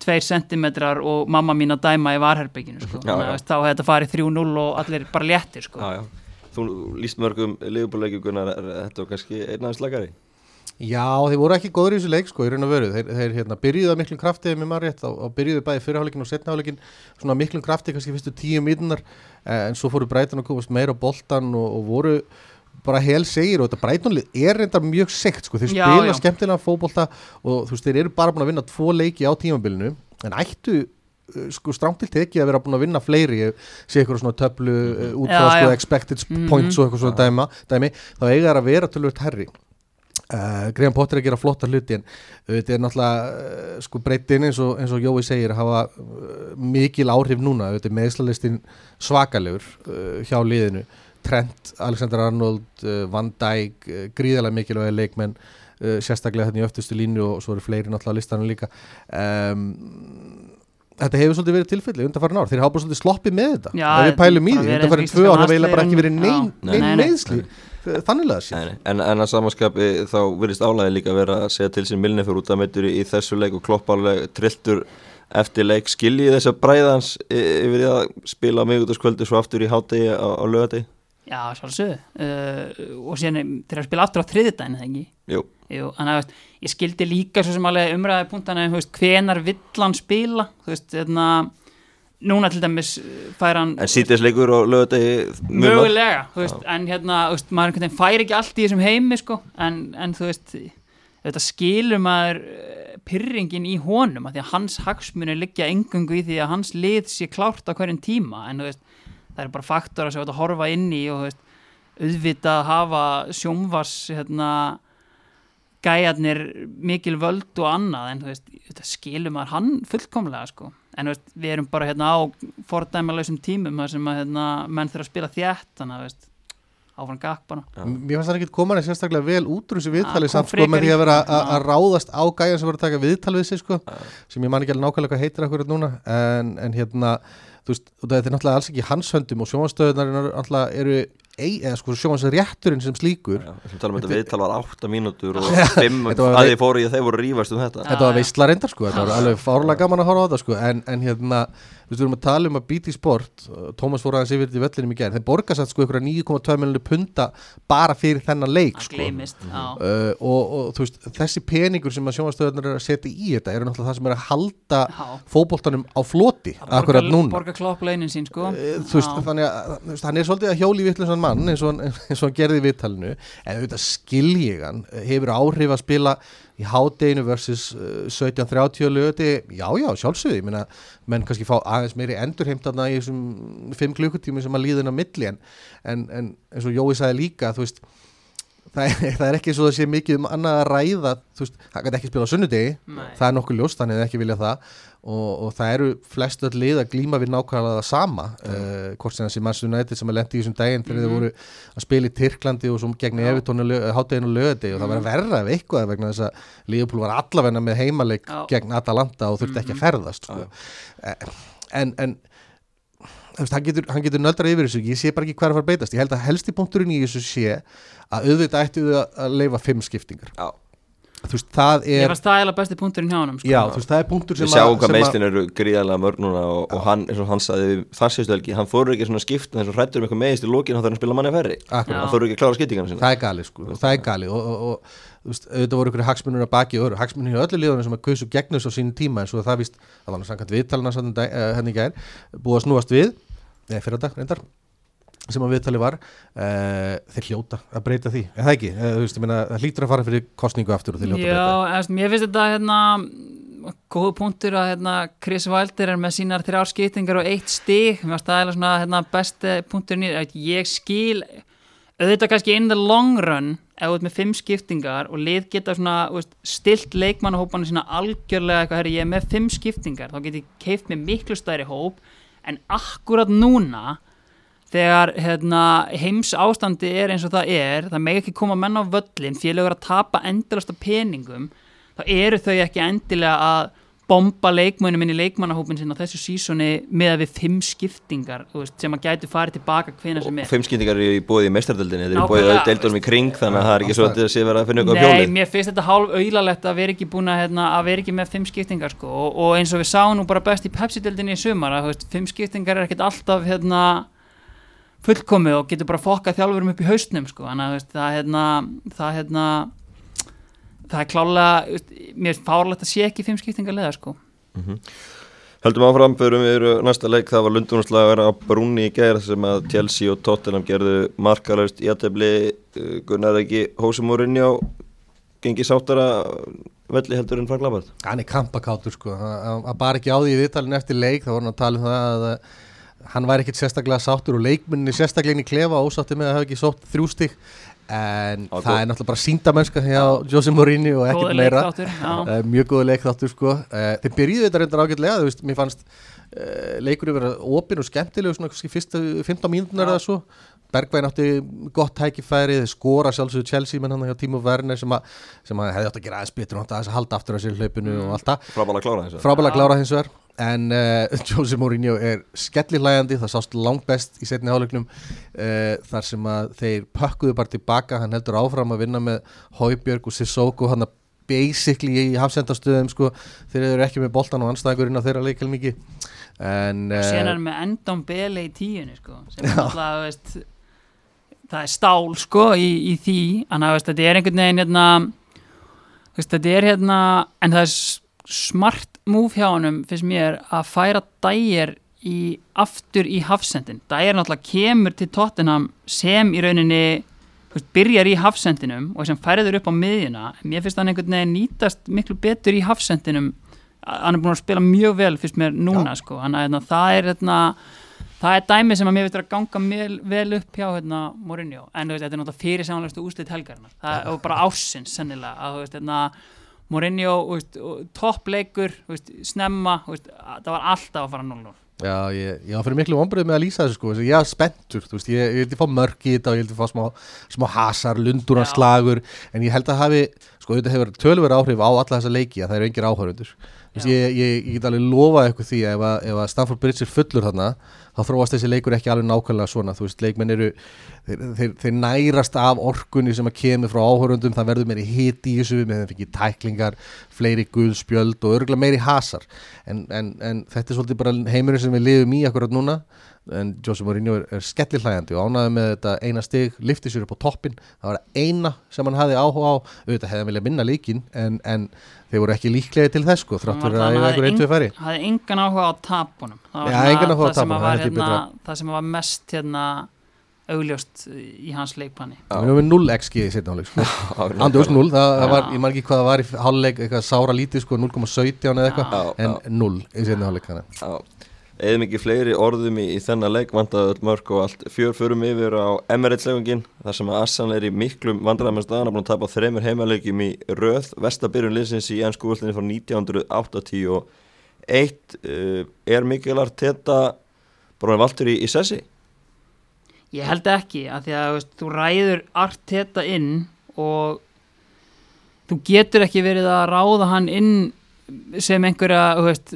Speaker 2: tveir sentimetrar og mamma mín að dæma í varherbygginu sko.
Speaker 1: Já, já.
Speaker 2: þá hefði þetta farið 3-0 og allir bara léttir sko.
Speaker 1: Já. Þú líst mörgum Liverpool-leikjum þetta var kannski einn aðeins lagari.
Speaker 3: Já, þeir voru ekki góður í þessu leik sko, í raun og veru, þeir, þeir hérna, byrjuðu að miklum krafti með maður rétt, og byrjuðu bæði fyrirháleikin og setnaháleikin, svona miklum krafti kannski fyrstu tíu mínunar, en svo fóru Breiton að komast meira á boltan og, og voru bara hel segir og þetta Breitonlið er reyndar mjög sekt sko, þeir
Speaker 2: Já,
Speaker 3: spila
Speaker 2: já.
Speaker 3: skemmtilega fótbolta og þú veist, þeir eru bara búin að vinna tvo leiki á tímabilinu, en ættu uh, sko stránt til tekið að vera búin að vinna fleiri, ég sé eitthvað svona töflu uh, út frá
Speaker 2: Já,
Speaker 3: sko expected
Speaker 2: Mhm.
Speaker 3: points og eitthvað svona dæma, dæmi, þá eiga þær að vera tölvöld herri Uh, Graham Potter er að gera flotta hluti en þetta er náttúrulega uh, sko breytin eins og, og Jói segir hafa uh, mikil áhrif núna. Þetta er meðslalistin svakalegur hjá liðinu. Trent, Alexander Arnold Van Dijk, gríðalega mikilvægi leikmenn sérstaklega hérna í öftustu línu og svo eru fleiri náttúrulega listanum líka. Um, Þetta hefur svolítið verið tilfelli undanfærin ár, þeir hafa bara svolítið sloppið með þetta.
Speaker 2: Já,
Speaker 3: ef við pælum í því, undanfærin tvö ár hafa eiginlega bara ekki verið neinn meðsli þannig að sér.
Speaker 1: En, en að samanskapi þá virðist álæði líka vera að segja til sín Milne fyrir út að meitur í, þessu leik og klopp alveg trilltur eftir leik. Skiljið þess að bræðans yfir í að spila á miðgutaskvöldi svo aftur í hátegi á, á lögadegi
Speaker 2: Já, sjálfsögðu. Uh, og síðan þeir að spila aftur á þriðudaginn eða ekki?
Speaker 1: Jú,
Speaker 2: Jú, þannig að ég skildi líka svo sem alveg umræði punktana um, þú veist, hvenar vill hann spila? Þú veist, hérna núna til dæmis uh, fær hann
Speaker 1: en sítið leikur á lögadegi
Speaker 2: mögulega, þú veist, en hérna þú veist, maður einhvern veginn fær ekki allt í þessum heimi sko, en, en þú veist þetta skilur maður uh, pyrringin í honum, að því að hans hagsmunir liggja engungu í því að hans lið sé klárt á hverjum tíma, en þú veist það er bara faktora sem þú ert að horfa inn í og veist, auðvitað hafa sjónvars hérna gæjarnir mikil völd og annað en veist, þetta skilur maður hann fullkomlega sko. En veist, við erum bara hérna á fordæmalösum tímum þar sem að hérna, menn þurfa að spila þjætt þannig að áfram
Speaker 1: Já.
Speaker 3: Mér fannst það ekki koma hann sérstaklega vel út úr þessu viðtali
Speaker 2: kom
Speaker 3: samt sko með því að vera að- að ráðast á gæjan sem voru að taka viðtal við sig sko sem ég man ekki alveg nákvæmlega hvað heitir akkurat núna en, en hérna, þú veist, þetta er náttúrulega alls ekki hans höndum og náttúrulega eru eða sko sjómansrétturinn sem slíkur.
Speaker 1: Já, við tala um þetta viðtal var 8 mínútur og <laughs> 5
Speaker 3: Þetta var-
Speaker 1: að þið fóru í að þeir voru að rífast um þetta.
Speaker 3: Þetta var veistla reyndar sko, þetta var alveg fárlega gaman að horfa á þetta sko, en, en hérna, við erum að tala um að býta í sport, Tómas fór aðeins yfir þetta í vellinum í gerð, þeir borga satt sko ykkur 9,2 miljonir punta bara fyrir þennan leik
Speaker 2: að
Speaker 3: sko.
Speaker 2: gleymist já.
Speaker 3: Uh, og, og þú veist, þessi peningur sem að sjónastöðunar eru að setja í þetta eru náttúrulega það sem er að halda
Speaker 2: Já.
Speaker 3: fótboltanum á floti akkurat
Speaker 2: borga,
Speaker 3: núna Uh, vittlusan mann eins og, hann, eins og hann gerði í viðtalinu en auðvitað skilji hann hefur áhrif að spila í hádeginu versus uh, 17.30 lögati, já já, sjálfsögði ég meina, menn kannski fá aðeins meiri endurheimtarna í þessum 5 klukkutími sem að líðin á milli en, en, en eins og Jói sagði líka, þú veist það er, <laughs> það er ekki svo að sé mikið um annað að ræða, þú veist, hann gæti ekki spila á sunnudegi.
Speaker 2: Nei.
Speaker 3: það er nokkuð ljóst, hann hefði ekki viljað það og, og það eru flest öll lið að glíma við nákvæmlega það sama uh, hvort sem þessi Manchester United sem að lendi í þessum daginn þegar
Speaker 2: Mhm.
Speaker 3: þeir voru að spila í Tyrklandi og svo gegn. Evertón háttegin og lögati og það var verra ef eitthvað vegna þess að Liverpool var allavegna með heimaleik
Speaker 2: Já.
Speaker 3: gegn Atalanta og þurfti ekki að ferðast sko. Eh, en, en hann getur, hann getur nöldra yfir þessu ég sé bara ekki hver að fara að beitast ég held að helsti punkturinn í þessu sé að auðvitað ættu þau að leifa fimm skiptingar
Speaker 1: Já.
Speaker 3: Þú veist, það
Speaker 2: ég
Speaker 3: er
Speaker 2: var stæla besti punkturinn hjá honum sko.
Speaker 3: já, þú veist, það er punktur sem
Speaker 1: Við sjáum
Speaker 3: að-
Speaker 1: hvað
Speaker 3: sem að-
Speaker 1: meistin eru gríðarlega mörg núna og, og hann, eins og hann sagði þar séustu helgi, hann fóru ekki svona skipt eins og hrættur um eitthvað meist í lókin hann þarf að spila manni færri
Speaker 3: Akkurat.
Speaker 1: hann fóru ekki að klára skiptingana sinna
Speaker 3: það er gali sko, og það er gali og, og, og þú veist, auðvitað voru ykkur hagsmunur að baki og öðru, hagsmunur í öllu liðunum sem að kausu gegnus á sínum tíma en svo það víst, það sem að viðtali var uh, þeir hljóta að breyta því, er það ekki? Uh, þú veist, ég meina, það hlýtur að fara fyrir kostningu aftur og þeir hljóta að
Speaker 2: Já,
Speaker 3: breyta
Speaker 2: eftir, mér finnst þetta hérna góð punktur að hérna, Chris Wilder er með sínar þrjár skiptingar og eitt stig. Mér finnst það er svona hérna, besti punkturinn í þetta. ég skil auðvitað kannski in the long run þú ert með fimm skiptingar og lið geta svona veist, stilt leikmannahópana sína algjörlega eitthvað, herri, ég er með fimm skiptingar þá get ég keift með miklu stærri hóp. En akkurat núna þegar hérna, heims ástandi er eins og það er það meg ekki koma menn á völlin félagur að tapa endalasta peningum þá eru þau ekki endilega að bomba leikmönnum inn í leikmannahópin sinna þessu sísoni með að við fimm skiptingar veist, sem að gætu farið tilbaka hvena sem
Speaker 1: og
Speaker 2: er.
Speaker 1: fimm skiptingar eru í bóði í meistardöldinni þeir eru í bóði deildunum í kring þannig að það er ekki svo að þetta sé verið að finna eitthvað á
Speaker 2: Nei,
Speaker 1: hjólið.
Speaker 2: mér finnst þetta hálf auðlalegt að vera ekki búin að, hérna, að vera ekki með fimm skiptingar sko. og, og eins og við sáum nú bara best í Pepsi-dildinni í sumar að veist, fimm skiptingar er ekkert alltaf hérna, fullkomið og getur bara fokkað þjálfurum upp í haustnum sko. þannig að það hérna, það hérna það er klálega mér er fárlegt að sé ekki fimm skiptingar leða sko.
Speaker 1: Höldum áfram, förum við eru næsta leik, það var Lundunarslagar á Brúni í gerð sem að Chelsea og Tottenham gerðu markalaust í aðtefli Gunnar ekki Hósimórinni á gengi sáttara velli heldur en Frank Lampard
Speaker 3: hann er kampakátur sko, hann hann var bara ekki á því í viðtalinu eftir leik, þá voru hann að tala um það að hann væri ekkit sérstaklega sáttur og leikminni sérstaklega inn í klefa ósátti með að hafa ekki sótt þrjústig en
Speaker 1: Já,
Speaker 3: það
Speaker 1: góð.
Speaker 3: er náttúrulega bara síndamennska hjá Jose Mourinho og ekkert meira. uh, mjög góðu leikþáttur sko. Uh, þeir byrjuðu þetta reyndar ágætlega þú veist, mér fannst uh, leikurinn vera opinn og skemmtileg svona kannski fyrstu 15 mínútunar eða svo. Bergvæn átti gott tækifæri þeir skora sjálfsögur Chelsea menn hann hjá Tímo Werner sem, a, sem að hefði átt að gera aðeins betur og átt að halda aftur á sér hlaupinu og allt það.
Speaker 1: Frábæla klára þessu
Speaker 3: frábælega klára hins vegar en <laughs> uh, Jose Mourinho er skellihlægandi það sást langt best í setni hálfleiknum uh, þar sem að þeir pökkuðu bara tilbaka, hann heldur áfram að vinna með Hóibjörg og Sissoko hann að basically í hafsendastöðum sko, þeir eru ekki með boltan og anstæðingurinn á þeirra leikil mikið. En
Speaker 2: og síðan er hann með Endon Bele í tíunni sko, sem er alltaf veist, það er stál sko í, í því, en það er einhvern veginn hérna veist, þetta er hérna, en það er smart move hjá honum finnst mér að færa dægir í, aftur í hafsendin dægir náttúrulega kemur til Tottenham sem í rauninni veist, byrjar í hafsendinum og sem færður upp á miðjuna. Mér finnst hann einhvern veginn nýtast miklu betur í hafsendinum. Hann er búin að spila mjög vel fyrst mér núna sko. hann, hérna, það er hérna, það er dæmi sem að mér veitur að ganga vel, vel upp hjá hérna, Mourinho. En veist, þetta er náttúrulega fyrir samanlegastu úslit helgarinnar. Það er bara ásins sennilega að þú veist, hérna, Mourinho toppleikur snemma veist, að- það var alltaf að fara 0-0
Speaker 3: Já, ég, ég var fyrir miklu ombröð með að lýsa þessu sko, ég er spenntur, veist, ég, ég vildi fá mörk í þetta og ég vildi fá smá, smá hasar, lundunarslagur, en ég held að hafi, sko, þetta hefur tölver áhrif á alla þessa leiki að það eru engir áhörundur. Ég, ég, ég get alveg lofa eitthvað því að ef að, ef að Stanford Bridge er fullur þarna, þá þróast þessi leikur ekki alveg nákvæmlega svona, þú veist, leikmenn eru, þeir, þeir, þeir nærast af orkunni sem að kemur frá áhörundum, það verður meiri hit í þessu, með þeim fikk tæklingar, fleiri guðspjöld og örgulega meiri hasar, en, en, en þetta er svolítið bara heimurinn sem við lifum í akkurat núna, en Jose Mourinho er, er skellihlægandi og ánaði með þetta eina stig, lifti sér upp á toppin það var það eina sem hann hafði áhuga á. Auðvitað hefði hann viljað minna líkin en, en þeir voru ekki líklega til þess sko, þrátt fyrir að
Speaker 2: hann
Speaker 3: eiga einhver einhver færi
Speaker 2: eng, hafði engan áhuga á tapunum. Það var
Speaker 3: Já,
Speaker 2: svona það sem
Speaker 3: tapunum, það
Speaker 2: var
Speaker 3: er
Speaker 2: hérna, það sem var mest hérna augljóst í hans leikpanni
Speaker 3: við erum með 0 xg í setna áleik sko. <laughs> Andjós 0, það, það var, ég man ekki hvað það var í hálfleik, eitthvað sára lítið sko, 0,17 eða eitthvað, en
Speaker 1: já.
Speaker 3: 0 í setna áleik
Speaker 1: Eða mikið fleiri orðum í, í þennan leik vandaði öll mörg og allt. Fjör förum yfir á Emirates-leifingin þar sem að Assan er í miklum vandræðum staðan að búin að tapa þreymur heimaleikjum í röð. Vestabyrjun liðsins í ennsku úrslinni frá 1981 uh, er mikil Arteta bara með valtur í, í sessi?
Speaker 2: Ég held ekki, að því að veist, þú ræður Arteta inn og þú getur ekki verið að ráða hann inn sem einhverja, veist,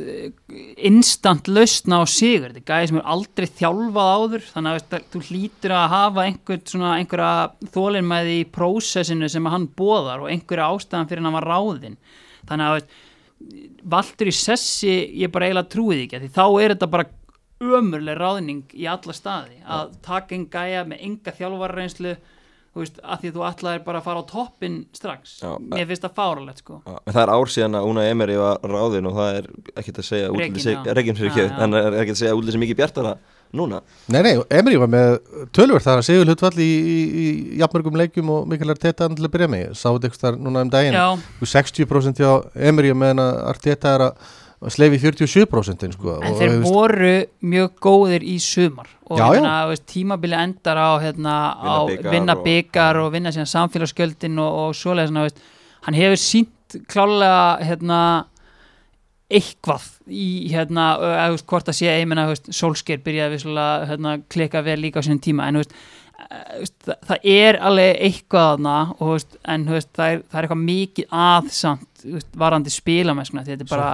Speaker 2: instant lausna á sigur, þetta er gæði sem er aldrei þjálfað áður, þannig að veist, þú hlýtur að hafa einhver, svona, einhverja þólinmæði í prósessinu sem hann bóðar og einhverja ástæðan fyrir hann var ráðinn, þannig að veist, valtur í sessi, ég bara eiginlega trúið ekki, þá er þetta bara ömurleg ráðning í alla staði. Að taka einn gæja með enga þjálfarreynslu veist, að því að þú ætlaðir bara að fara á toppin strax.
Speaker 1: Já,
Speaker 2: mér finnst það fáralegt sko.
Speaker 1: Það er ár síðan að Una Emery var ráðin og það er ekkert að segja fyrir
Speaker 2: Já,
Speaker 1: ekki, en er ekkert að segja sem mikið bjartara núna.
Speaker 3: Nei, nei, Emri var með tölvöld þar að segjul hlutfall í, í, í jafnmörgum leikjum og mikil Arteta til að byrja með, Ég sá þetta eitthvað þar núna um daginn.
Speaker 2: Já,
Speaker 3: 60% hjá Emri meðan að Arteta er að slefi 47% sko,
Speaker 2: en
Speaker 3: og,
Speaker 2: þeir
Speaker 3: veist,
Speaker 2: voru mjög góðir í sumar. Og
Speaker 3: Já,
Speaker 2: ég
Speaker 3: já.
Speaker 2: veist, tímabili endar á, hérna,
Speaker 1: Vinna
Speaker 2: á vinna
Speaker 1: og-
Speaker 2: byggar og, vinna síðan samfélagsgjöldin og, og svoleiðis svona, veist, hann hefur sínt klálega hérna eitthvað í hérna, hvort að sé einmenna, þú veist, Solskjær byrjaði hérna, klika vel líka á sínum tíma en þú veist, það, það er alveg eitthvað veist, en það er, það er eitthvað mikið aðsamt varandi spilamennskuna þetta er bara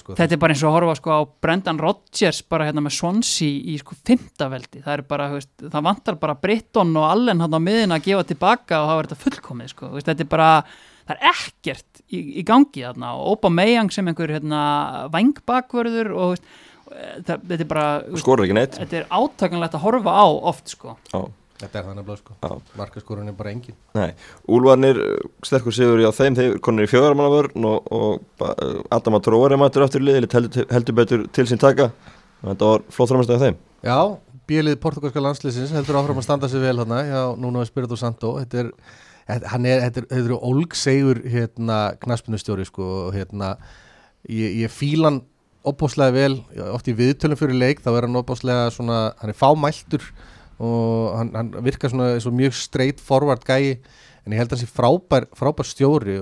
Speaker 3: sko,
Speaker 2: þetta er bara eins og að horfa sko á Brendan Rodgers bara hérna með Swansea í sko fymtaveldi, það bara, það vantar bara Britton og Allen hann á miðin að gefa tilbaka og hafa þetta fullkomið sko, þetta er bara það er ekkert í, í gangi þarna og Opa Meyang sem einhver hérna vangbakvörður og veist, það, þetta er bara
Speaker 1: skorur ekki neitt.
Speaker 2: þetta er átakanlegt að horfa á oft sko.
Speaker 1: Já,
Speaker 3: þetta er þannig blöð sko,
Speaker 1: já.
Speaker 3: Markaskorun er bara engin
Speaker 1: Nei, Úlfarnir uh, sterkur sigur í á þeim, þeir konur í fjögarmannavörn og, og uh, Adam að Tróri mættur aftur í liði, heldur, heldur betur til sín taka. Þetta var flott framstæð af þeim.
Speaker 3: Já, bílið portugalska landsliðsins heldur áfram að standa sig vel þarna hjá Nuno Espirito Santo. Þetta er, þetta- hann er, þetta er, þetta er ólgsegur hérna knaspinustjóri sko og hérna ég, ég fíl hann opbóslega vel, oft í viðtölum fyrir leik þá er hann opbóslega svona, hann er fámæltur og hann, hann virkar svona og mjög straight forward gæi en ég held að hann sé frábær, frábær stjóri.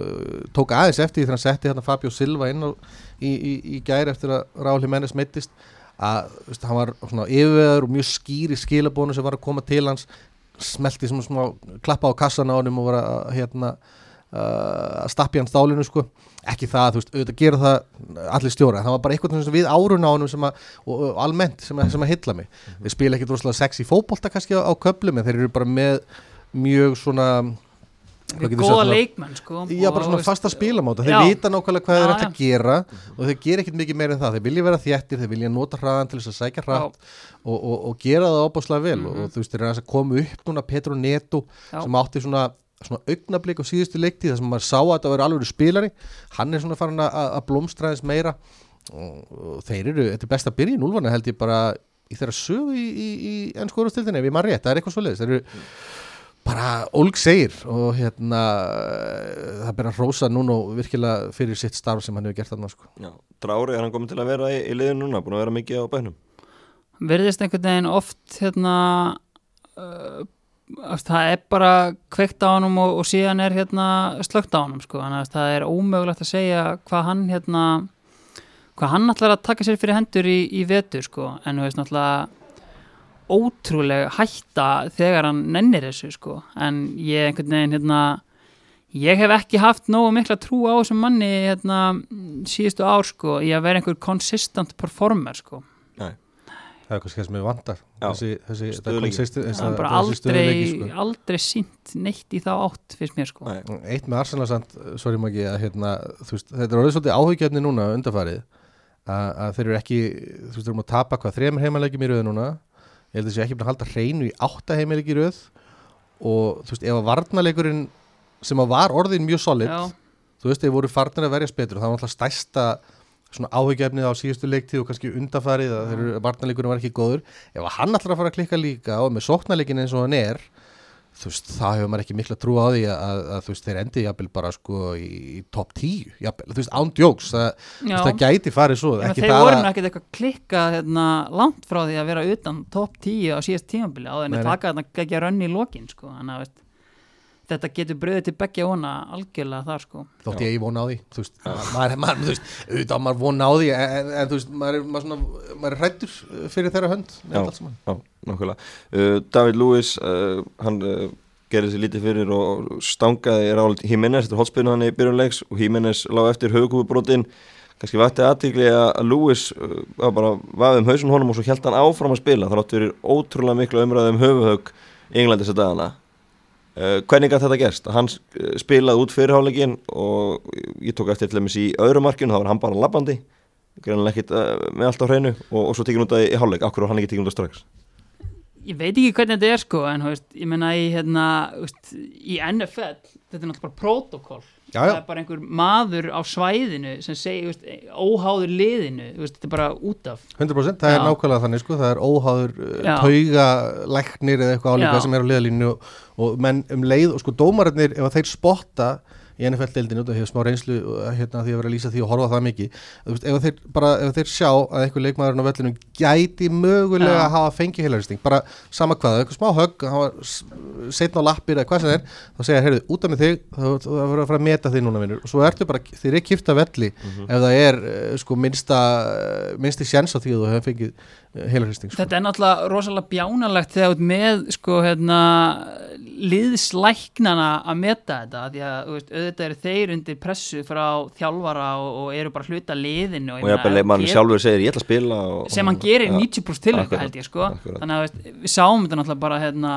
Speaker 3: Tók aðeins eftir því þegar hann setti hérna Fabio Silva inn á, í, í, í gæri eftir að Ráli Mennes meittist að veist, hann var svona yfirveður og mjög skýr í skilabónu sem var að koma til hans smelti svona smá klappa á kassan á honum og var að hérna að stappi hann stálinu sko ekki það, þú veist, auðvitað gera það allir stjóra, það var bara eitthvað við árun á honum sem að, og, og almennt sem að, sem að hitla mig, þeir spila ekkit rosalega sexy fótbolta kannski á, á köflum en þeir eru bara með mjög svona
Speaker 2: góða leikmenn sko
Speaker 3: Já, bara svona fasta spilamáta, þeir
Speaker 2: Já.
Speaker 3: vita nákvæmlega hvað þeir
Speaker 2: Já,
Speaker 3: ætla að gera og þeir gera ekkert mikið meira en það, þeir vilja vera þéttir þeir vilja nota hraðan til þess að sækja hratt og, og, og gera það óbáslega vel og,
Speaker 2: Mhm.
Speaker 3: og þú veist, þeir aðeins að koma upp núna Petro Neto
Speaker 2: Já.
Speaker 3: sem átti svona, svona augnablík á síðustu leikti þar sem maður sá að þetta var alveg spilari. Hann er svona farin að, að blómstra aðeins meira. Og, og þeir eru, þetta er best að byrja í núlvana held ég bara í þeirra sögu í, í, í ennsku orðstildinni, ef ég maður rétt, það er eitthvað svoleiðis. Þeir eru bara ólg segir og hérna það ber að rósa núna og virkilega fyrir sitt starf sem hann hefur gert þarna sko.
Speaker 1: Já, Drári er hann komin til að vera í, í liðinu núna, búin að vera mikið á bænum?
Speaker 2: Virðist einhvern veginn oft hérna uh, það er bara kveikt á honum og, og síðan er hérna slögt á honum sko, þannig að það er ómögulegt að segja hvað hann hérna hvað hann ætlar að taka sér fyrir hendur í, í vetur sko, en þú veist náttúrulega ótrúlega hætta þegar hann nennir þessu sko, en ég einhvern veginn hérna ég hef ekki haft nógu mikla trú á þessum manni hérna síðustu ár sko, í að vera einhver consistent performer sko.
Speaker 1: Nei,
Speaker 3: það er kannski það sem við vandar þessi, þessi,
Speaker 2: það er bara aldrei,
Speaker 3: sko.
Speaker 2: aldrei sínt neitt í þá átt fyrst mér sko.
Speaker 1: Nei,
Speaker 3: eitt með Arsenal samt, sorry Maggi að hérna, þetta er orðið svolítið áhugjefni núna undarfarið að, að þeir eru ekki, þú veist, þeir eru að tapa hvað þrejum heimalegjum í röðu núna. Ég held að þessi ekki búin að halda hreinu í átta heimalegjum í röð. Og þú veist, ef að varnalegurinn sem að var orðin mjög solid
Speaker 2: Já,
Speaker 3: þú veist, þeir voru farnir að verjast betur það var alltaf stærsta svona áhugjefnið á síðustu leiktíð og kannski undarfarið að þeir eru, varnarleikurinn var ekki góður. Ef að hann að fara að klikka líka og með sóknarleikin eins og hann er þú veist, það hefur maður ekki mikla trú á því að, að, að þú veist, þeir endi jafnvel bara sko í, í top 10, jafnvel, þú veist, ándjóks það, það gæti farið svo ekki
Speaker 2: þeir voru
Speaker 3: að,
Speaker 2: nú ekkert eitthvað klikkað hérna, langt frá því að vera utan top 10 á síðast tímabili á þenni taka þarna ekki að rönni í lokin sko. þannig að veist, þetta getur bröðið til beggja vona algjörlega þar sko.
Speaker 3: þótt ég vona á því þú veist, maður, maður, þú veist, auðvitað maður vona á því en, en, þú veist, maður er, maður svona, maður er hrættur fyrir þeirra hönd með
Speaker 1: Já.
Speaker 3: allt saman.
Speaker 1: já, nákvæmlega uh, David Lewis, uh, hann uh, gerði sér lítið fyrir og stangaði Ráld Jiménez, þetta er hotspinnu hann í byrjunleiks og Jiménez lág eftir höfukúfubrotin kannski vakti aðtíkli að Lewis uh, var bara vafið um hausun honum og svo held hann áfram að spila, það hvernig gæti þetta gerst? Hann uh, spilaði út fyrirháleikin og ég tók eftir til dæmis í öðru markinu, þá var hann bara labbandi greinlega ekkit uh, með allt á hreinu og, og svo tekið út að í háleik, akkur var hann ekki tekið út að strax
Speaker 2: ég veit ekki hvernig þetta er sko en veist, ég meina í, hérna, veist, í NFL þetta er náttúrulega bara protokoll það er bara einhver maður á svæðinu sem segir, veist, óháður liðinu þetta er bara út af
Speaker 3: 100% það er
Speaker 2: Já.
Speaker 3: nákvæmlega þannig sko, það er óháður uh,
Speaker 2: Já.
Speaker 3: tauga læknir eða eitthvað álíka
Speaker 2: Já.
Speaker 3: sem er á liðalínu og, og menn um leið og sko dómararnir ef þeir spotta í NFL-deildinu og hefur smá reynslu uh, hérna því að vera að lýsa því og horfa það mikið. Veist, ef, þeir, bara, ef þeir sjá að einhver leikmaðurinn á vellinu gæti mögulega
Speaker 2: Já.
Speaker 3: að hafa fengið heilaristing bara sama hvað, eitthvað smá högg setna á lappir eða hvað sem er þá segja, heyrðu, út af með þig þá verður að fara að meta þig núna vinnur og svo ertu bara, þeir eru kipta velli ef það er uh, sko minnsta uh, minnsti sjens á því að þú hefur fengið heilaristing sko.
Speaker 2: Þetta er náttúrulega rosalega bjánalegt þegar ert með sko hérna liðslæknana að meta þetta því að þú veist, auðvitað eru þeir undir pressu frá þjálfara og, og eru bara hluta liðinu
Speaker 1: og ég að mann sjálfur segir ég ætla að spila og,
Speaker 2: sem hann gerir
Speaker 1: Ja,
Speaker 2: 90% tilvæg
Speaker 1: akkurat,
Speaker 2: held ég sko
Speaker 1: akkurat.
Speaker 2: þannig að veist, við sáum þetta náttúrulega bara hérna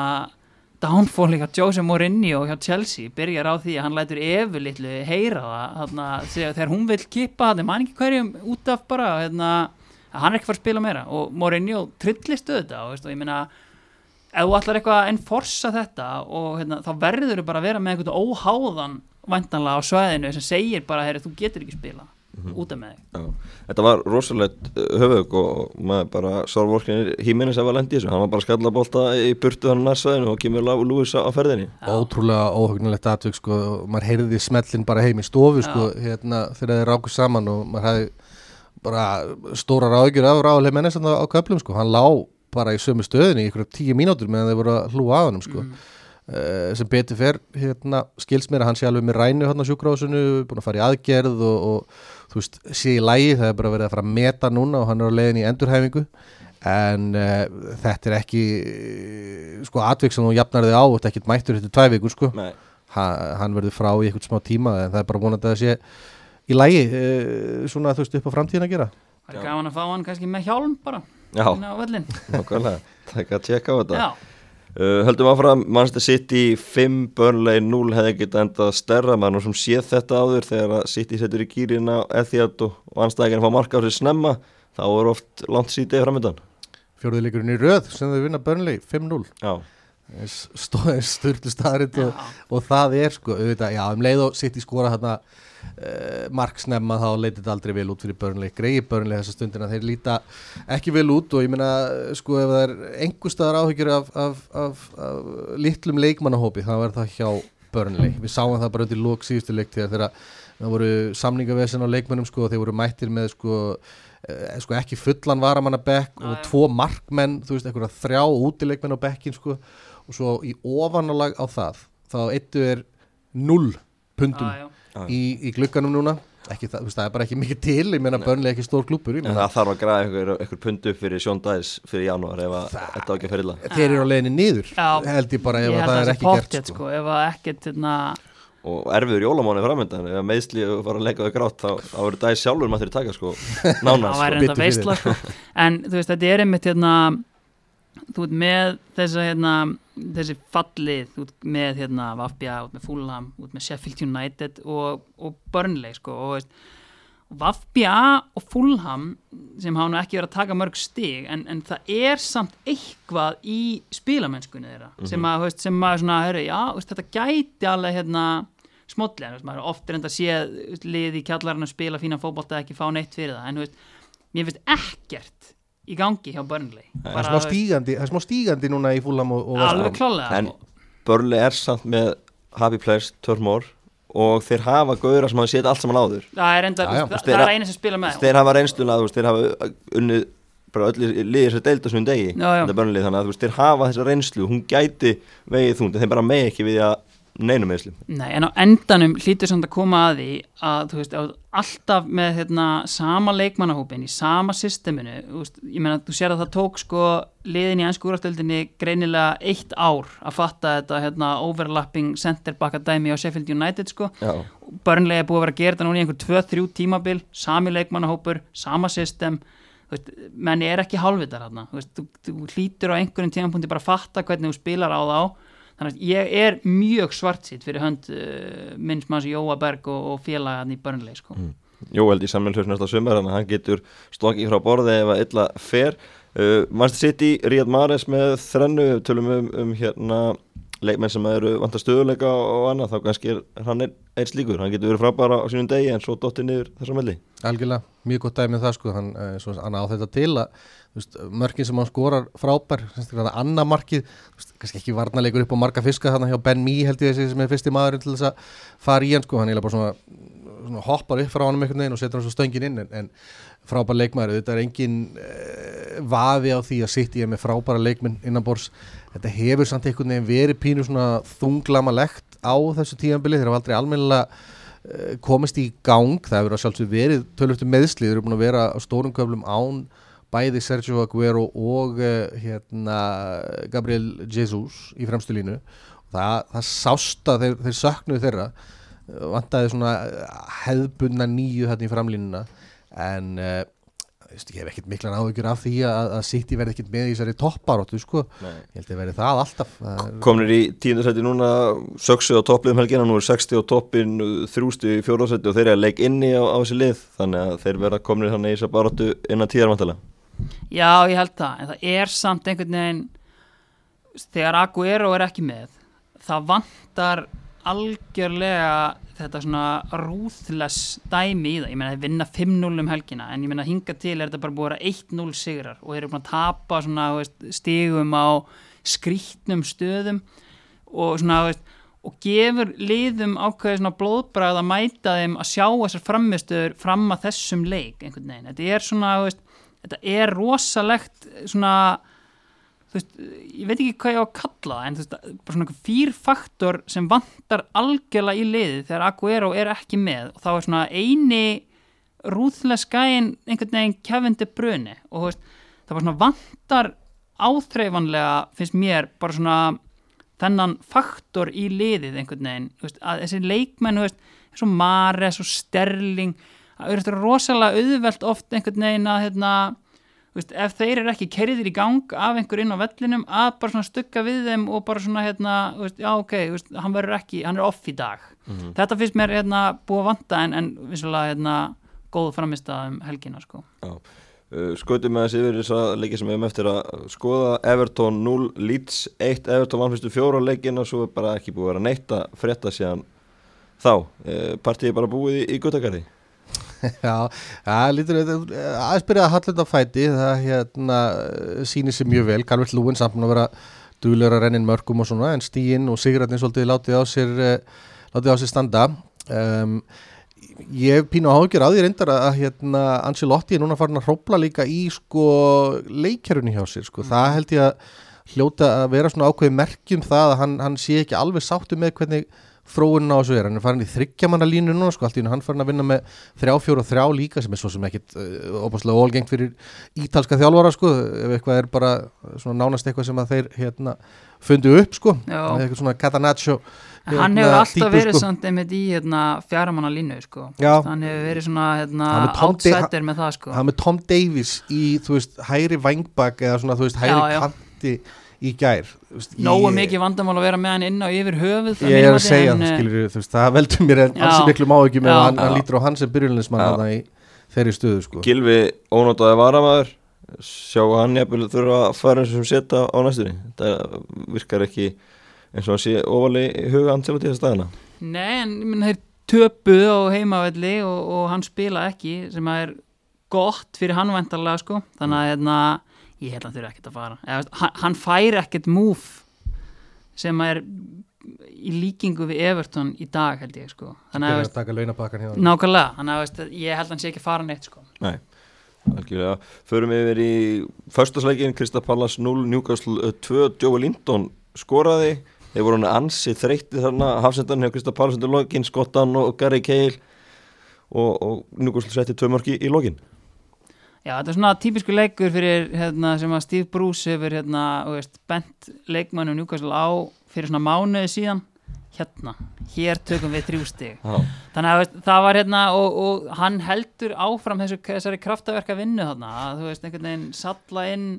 Speaker 2: downfall líka Jose Mourinho hjá Chelsea byrjar á því að hann lætur Evu litlu heyra það þegar, þegar hún vil kippa það man ekki hverjum út af bara hérna, að hann er ekki fara að spila meira. Og Mourinho trillist auðvitað og, veist, og ég meina ef þú ætlar eitthvað að enforsa þetta og hérna, þá verður þú bara að vera með einhvern óháðan væntanlega á svæðinu sem segir bara, heyri, þú getur ekki spila út af með þig.
Speaker 1: Já, þetta var rosalegt höfug og maður bara sárvorkinir híminnes ef að lendi þessu, hann var bara að skalla bolta í burtu hann nærsæðinu og kemur Lúis á ferðinni.
Speaker 3: Ótrúlega óhugnulegt atvik sko, og maður heyrði smellin bara heim í stofu sko, hérna, þegar þeir ráku saman og maður hefði bara stóra ráðgjur af ráðuleg mennes á köflum sko. hann lá bara í sömu stöðinni í ykkur tíu mínútur meðan þeir voru að hlúa að hann sko. Uh, sem betur fer hérna, skils mér að hann sé alveg með rænu hérna á sjúkrásinu, búin að fara í aðgerð og, og þú veist, sé í lægi, það er bara verið að fara að meta núna og hann er á leiðin í endurhæfingu. En uh, þetta er ekki sko atvik sem þú jafnar þig á og þetta er ekkert mættur þetta tvæ vikur sko.
Speaker 1: Nei,
Speaker 3: ha, hann verður frá í eitthvað smá tíma en það er bara vonandi að sé í lægi uh, svona þú veist upp á framtíðin að gera?
Speaker 2: Það er gaman að fá hann kannski með hjálm bara
Speaker 1: já,
Speaker 2: inn á völlin
Speaker 1: nákvæmlega Takk að tjekka á þetta.
Speaker 2: Já,
Speaker 1: uh, Höldum áfram, Manchester City 5, Burnley 0 hefði getað endað stærra. Mann og sem séð þetta áður þegar að City setur í gýrina Etihad og, og anstæðingin fá marka á sig snemma þá er oft langt City framöndan
Speaker 3: fjórðuleikurinn í röð sem þau vinna Burnley 5-0
Speaker 1: Já,
Speaker 3: stóð styrlu staðarind og, og það er sko, auðvitað, já, um leið og sitt í skora þarna uh, mark snemma þá leytið þetta aldrei vel út fyrir Burnley. Greiði Burnley þessa stundina, þeir líta ekki vel út og ég meina, sko, ef það er einhver staðar áhyggjur af, af, af, af litlum leikmannahópi þá er það hjá Burnley, við sáum það bara undir lók síðustu leik þegar það voru samningavesen á leikmannum sko og þeir voru mættir með sko eh, sko ekki fullan varamanna bekk og tvo markmenn, þú veist, einhverja þrjá útileikmenn á bekkin sko og svo í ofanálag á það þá eittu er null pundum.
Speaker 2: Já, já.
Speaker 3: Í, í glugganum núna ekki það, það er bara ekki mikið til ég meina börnlega ekki stór klúpur
Speaker 1: en það þarf að græða einhver, einhver pundu fyrir Sjón Dæs fyrir janúar ef að þetta á ekki að ferilla
Speaker 3: þeir eru á leiðinni niður
Speaker 2: Já.
Speaker 3: held ég bara ef
Speaker 2: Ég
Speaker 3: það
Speaker 2: að
Speaker 3: er
Speaker 2: það
Speaker 3: ekki gert sko.
Speaker 2: sko, ef að ekkert hérna,
Speaker 1: og erfiður jólamáni framöndan ef að meðsli var að leika þau grátt þá, þá verður Dæs sjálfur maður til að taka sko <laughs> nánast
Speaker 2: það
Speaker 1: sko.
Speaker 2: væri enda
Speaker 3: bitur fyrir.
Speaker 2: veistla sko. en þú veist, þetta er einmitt hérna, þú veit með þessa hérna, þessi fallið þú veit með hérna Vafbja út með Fulham, út með Sheffield United og, og Burnley sko og veist Vafbja og Fulham sem hafa nú ekki verið að taka mörg stig en, en það er samt eitthvað í spilamennskunni þeirra sem að, þú veist, sem að svona, hörru, já, veist, þetta gæti alveg hérna veist, maður er oft reynda að sé þú veist, lið í kjallarinn að spila fína fótbolta ekki fá neitt fyrir það, en þú veist mér finnst ekkert í gangi hjá Burnley.
Speaker 3: Það er smá stígandi, það er smá stígandi núna í fúlam og, og
Speaker 2: alveg klálega
Speaker 1: en Börli er samt með Happy Place, Törmór og þeir hafa gauðra sem hafa séð allt saman áður.
Speaker 2: Það er enda,
Speaker 3: Já, já.
Speaker 2: það,
Speaker 1: Þeir-
Speaker 2: það er eina sem spila með
Speaker 1: þeir hafa reynsluna, þeir hafa unnið bara öllu liðir sem deilda svona degi
Speaker 2: Já,
Speaker 1: börnlið þannig að þeir hafa þessa reynslu hún gæti vegið þúnd en þeir bara megi ekki við að neinum meðslum
Speaker 2: Nei, en á endanum hlýtur samt að koma að því að þú veist, alltaf með hérna, sama leikmannahópin í sama systeminu, þú veist, ég meina þú sér að það tók sko liðin í ennsku úrastöldinni greinilega eitt ár að fatta þetta hérna, overlapping center backa dæmi á Sheffield United sko.
Speaker 1: Já,
Speaker 2: börnlega búið að vera að gera þetta núna í einhver 2-3 tímabil, sami leikmannahópur sama system þú veist, menn er ekki hálfvitar hérna þú, veist, þú, hlýtur á einhverjum tímapunkti bara að fatta hvernig þú spilar á þá þannig að ég er mjög svartsýtt fyrir hönd uh, minns manns Jóa Berg og, og félaga hann í börnlega sko.
Speaker 1: Jó held í sammeilsveits næsta sumar þannig að hann getur stokkið frá borði ef að illa fer uh, Manchester City, Riyad Mahrez með þrennu tölum um, um hérna leikmenn sem eru vant að stöðuleika og annað þá kannski er hann einn ein slíkur. Hann getur verið frábæra á sínum degi en svo dotti niður þessar melli.
Speaker 3: Algjörlega, mjög gott dæmið það sko. Hann, eh, svo, hann á þetta til að mörkin sem hann skorar frábær það annað markið, kannski ekki varnarleikur upp á marga fiska þarna hjá Ben Mee held ég þessi sem er fyrsti maðurinn til þess að fara í hann sko, hann er bara svona, hoppar upp frá hann einhvern veginn og setur hann svo stöngin inn en, en frábær leikmaður, þetta er engin uh, vafi á því að sitt ég með frábæra leikminn innanbors þetta hefur samt einhvern veginn verið pínu svona þunglamalegt á þessu tíðanbili þeir hafa aldrei almennilega uh, komist í gang, það hefur sjálfsög verið tölvöldu meðslið, þeir eru búin að vera á stórum köflum án bæði Sergio Aguero og uh, hérna, Gabriel Jesus í fremstu línu. Það, það sást að þeir, þeir söknuðu þeirra. Vantaði svona uh, hefðbunna nýju hérna í framlínuna. En veist, ég hef ekkert miklan áhyggjur af því að, að City verði ekkert með í þessari topparóttu sko.
Speaker 1: Nei.
Speaker 3: ég held að verði það alltaf er,
Speaker 1: komnir í tíundasæti núna söksu á toppliðum helgina, nú er 60 á toppin þrjústu í fjóðarsæti og þeir eru að leik inni á, á þessi lið, þannig að þeir verða komnir hann í þess að baróttu innan tíðarvantala
Speaker 2: Já, ég held það, en það er samt einhvern veginn þegar Aguero er ekki með það vantar algjörlega þetta svona ruthless dæmi í það, ég meina þeir vinna 5-0 um helgina, en ég meina hinga til er þetta bara búið að vera 1-0 sigrar og þeir eru búin að tapa svona veist, stigum á skrítnum stöðum og svona veist, og gefur liðum ákveði svona blóðbræð að mæta þeim að sjá þessar framistöður fram að þessum leik einhvern veginn, þetta er svona veist, þetta er rosalegt svona veist, ég veit ekki hvað ég á að kalla það en veist, bara svona einhver fýrfaktor sem vantar algjörlega í liðið þegar Aguero er ekki með og þá er svona eini rúðlega skæin einhvern veginn Kevin De Bruyne. Og veist, það var svona vantar áþreifanlega finnst mér bara svona þennan faktor í liðið einhvern veginn, að þessi leikmenn eins og Mares og Sterling það eru rosalega auðvelt oft einhvern veginn að hérna, veist, ef þeir eru ekki kerðir í gang af einhver inn á vellinum að bara stugga við þeim og bara svona hérna, veist, já ok, veist, hann verður ekki hann er off í dag. Þetta finnst mér hérna búið að vanta en, en vissulega hérna góð framist að um helgina sko.
Speaker 1: Já. Uh, Skautum með þessi yfir þess að leikið sem við hefum eftir að skoða Everton 0, Leeds 1 Everton vann fyrstu fjóra leikin og svo er bara ekki búið að vera neitt að frétta síðan þá uh, Partíið er bara búið í, í guttakarði
Speaker 3: Já, það lítur aðeins byrjaði að hallenda á fæti það hérna sýnir sér mjög vel. Calvert Lúin samt að vera duglegur að rennin mörgum og svona en stíinn og Sigurðarni svolítið látið á sér uh, látið á sér standa. Um, ég pínu áhugjur á því reyndar að, að hérna Ancelotti er núna farin að hrópla líka í sko leikjörunni hjá sér sko, það held ég að hljóta að vera svona ákveði merkjum það að hann, hann sé ekki alveg sáttu með hvernig þróunin á þessu er, hann er farin í þryggjamanna línu núna sko, allt í hennu hann farin að vinna með þrjá, fjóra og þrjá líka sem er svo sem ekkit uh, opaslega ólgengt fyrir ítalska þjálfara sko, ef eitthvað er bara svona nánast eitthvað sem að þeir hérna fundu upp sko, eitthvað svona Catanaccio
Speaker 2: hann
Speaker 3: hérna,
Speaker 2: hefur alltaf
Speaker 3: típu,
Speaker 2: verið
Speaker 3: sko.
Speaker 2: samt einmitt í hérna, fjaramanna línu sko. Hann hefur verið svona hérna,
Speaker 3: Hann er
Speaker 2: outsider með það sko.
Speaker 3: hann með Tom Davies í, þú veist, hæri vangbak eða svona, þú veist, hæri
Speaker 2: Já, já.
Speaker 3: Í gær þú veist,
Speaker 2: nógu
Speaker 3: ég-
Speaker 2: mikið vandamál að vera með hann inn á yfir höfuð
Speaker 3: ég er að segja það,
Speaker 2: en,
Speaker 3: skilur þú veist, það veldur mér en alls miklu má ekki með að hann, hann lítur á hann sem byrjulinsmann í þeirri stöðu, sko.
Speaker 1: Gilvi ónótaði varamæður sjá að hann jafnvel þurfa að fara eins og sem setja á næstunni. Þetta virkar ekki eins og hann sé óvali huga hann til að tíða staðina.
Speaker 2: Nei, en ég menn, þeir töpuð á heimavelli og, og hann spila ekki sem að er gott fyrir hann væntarlega sko. þannig að hérna, ég held að hann þurfa ekkert að fara. Eða, hann, fær ekkert move sem er í líkingu við Everton í dag held ég sko. þannig að
Speaker 3: taka launapakkan hjá hann
Speaker 2: nákvæmlega. Þannig að ég held að hann sé ekki að fara neitt sko.
Speaker 1: Nei, algjörlega. Förum yfir í förstasleikin Krista Pallas 0, Newcastle 2 Joe Linton skoraði. Þeir voru hann ansi þreytti þarna Hafsendan hjá Krista Pallas undir lokin. Skottan og Gary Cahill. Og, og Newcastle setti tvö mörki í lokin
Speaker 2: Já, þetta er svona típisku leikur fyrir hérna, sem að Steve Bruce hefur hérna, veist, bent leikmannum Newcastle á fyrir svona mánuði síðan. Hérna, hér tökum við þrjú stig.
Speaker 1: Já,
Speaker 2: þannig að veist, það var hérna og, og hann heldur áfram þessu, þessari kraftaverka vinnu þarna að þú veist, einhvern veginn salla inn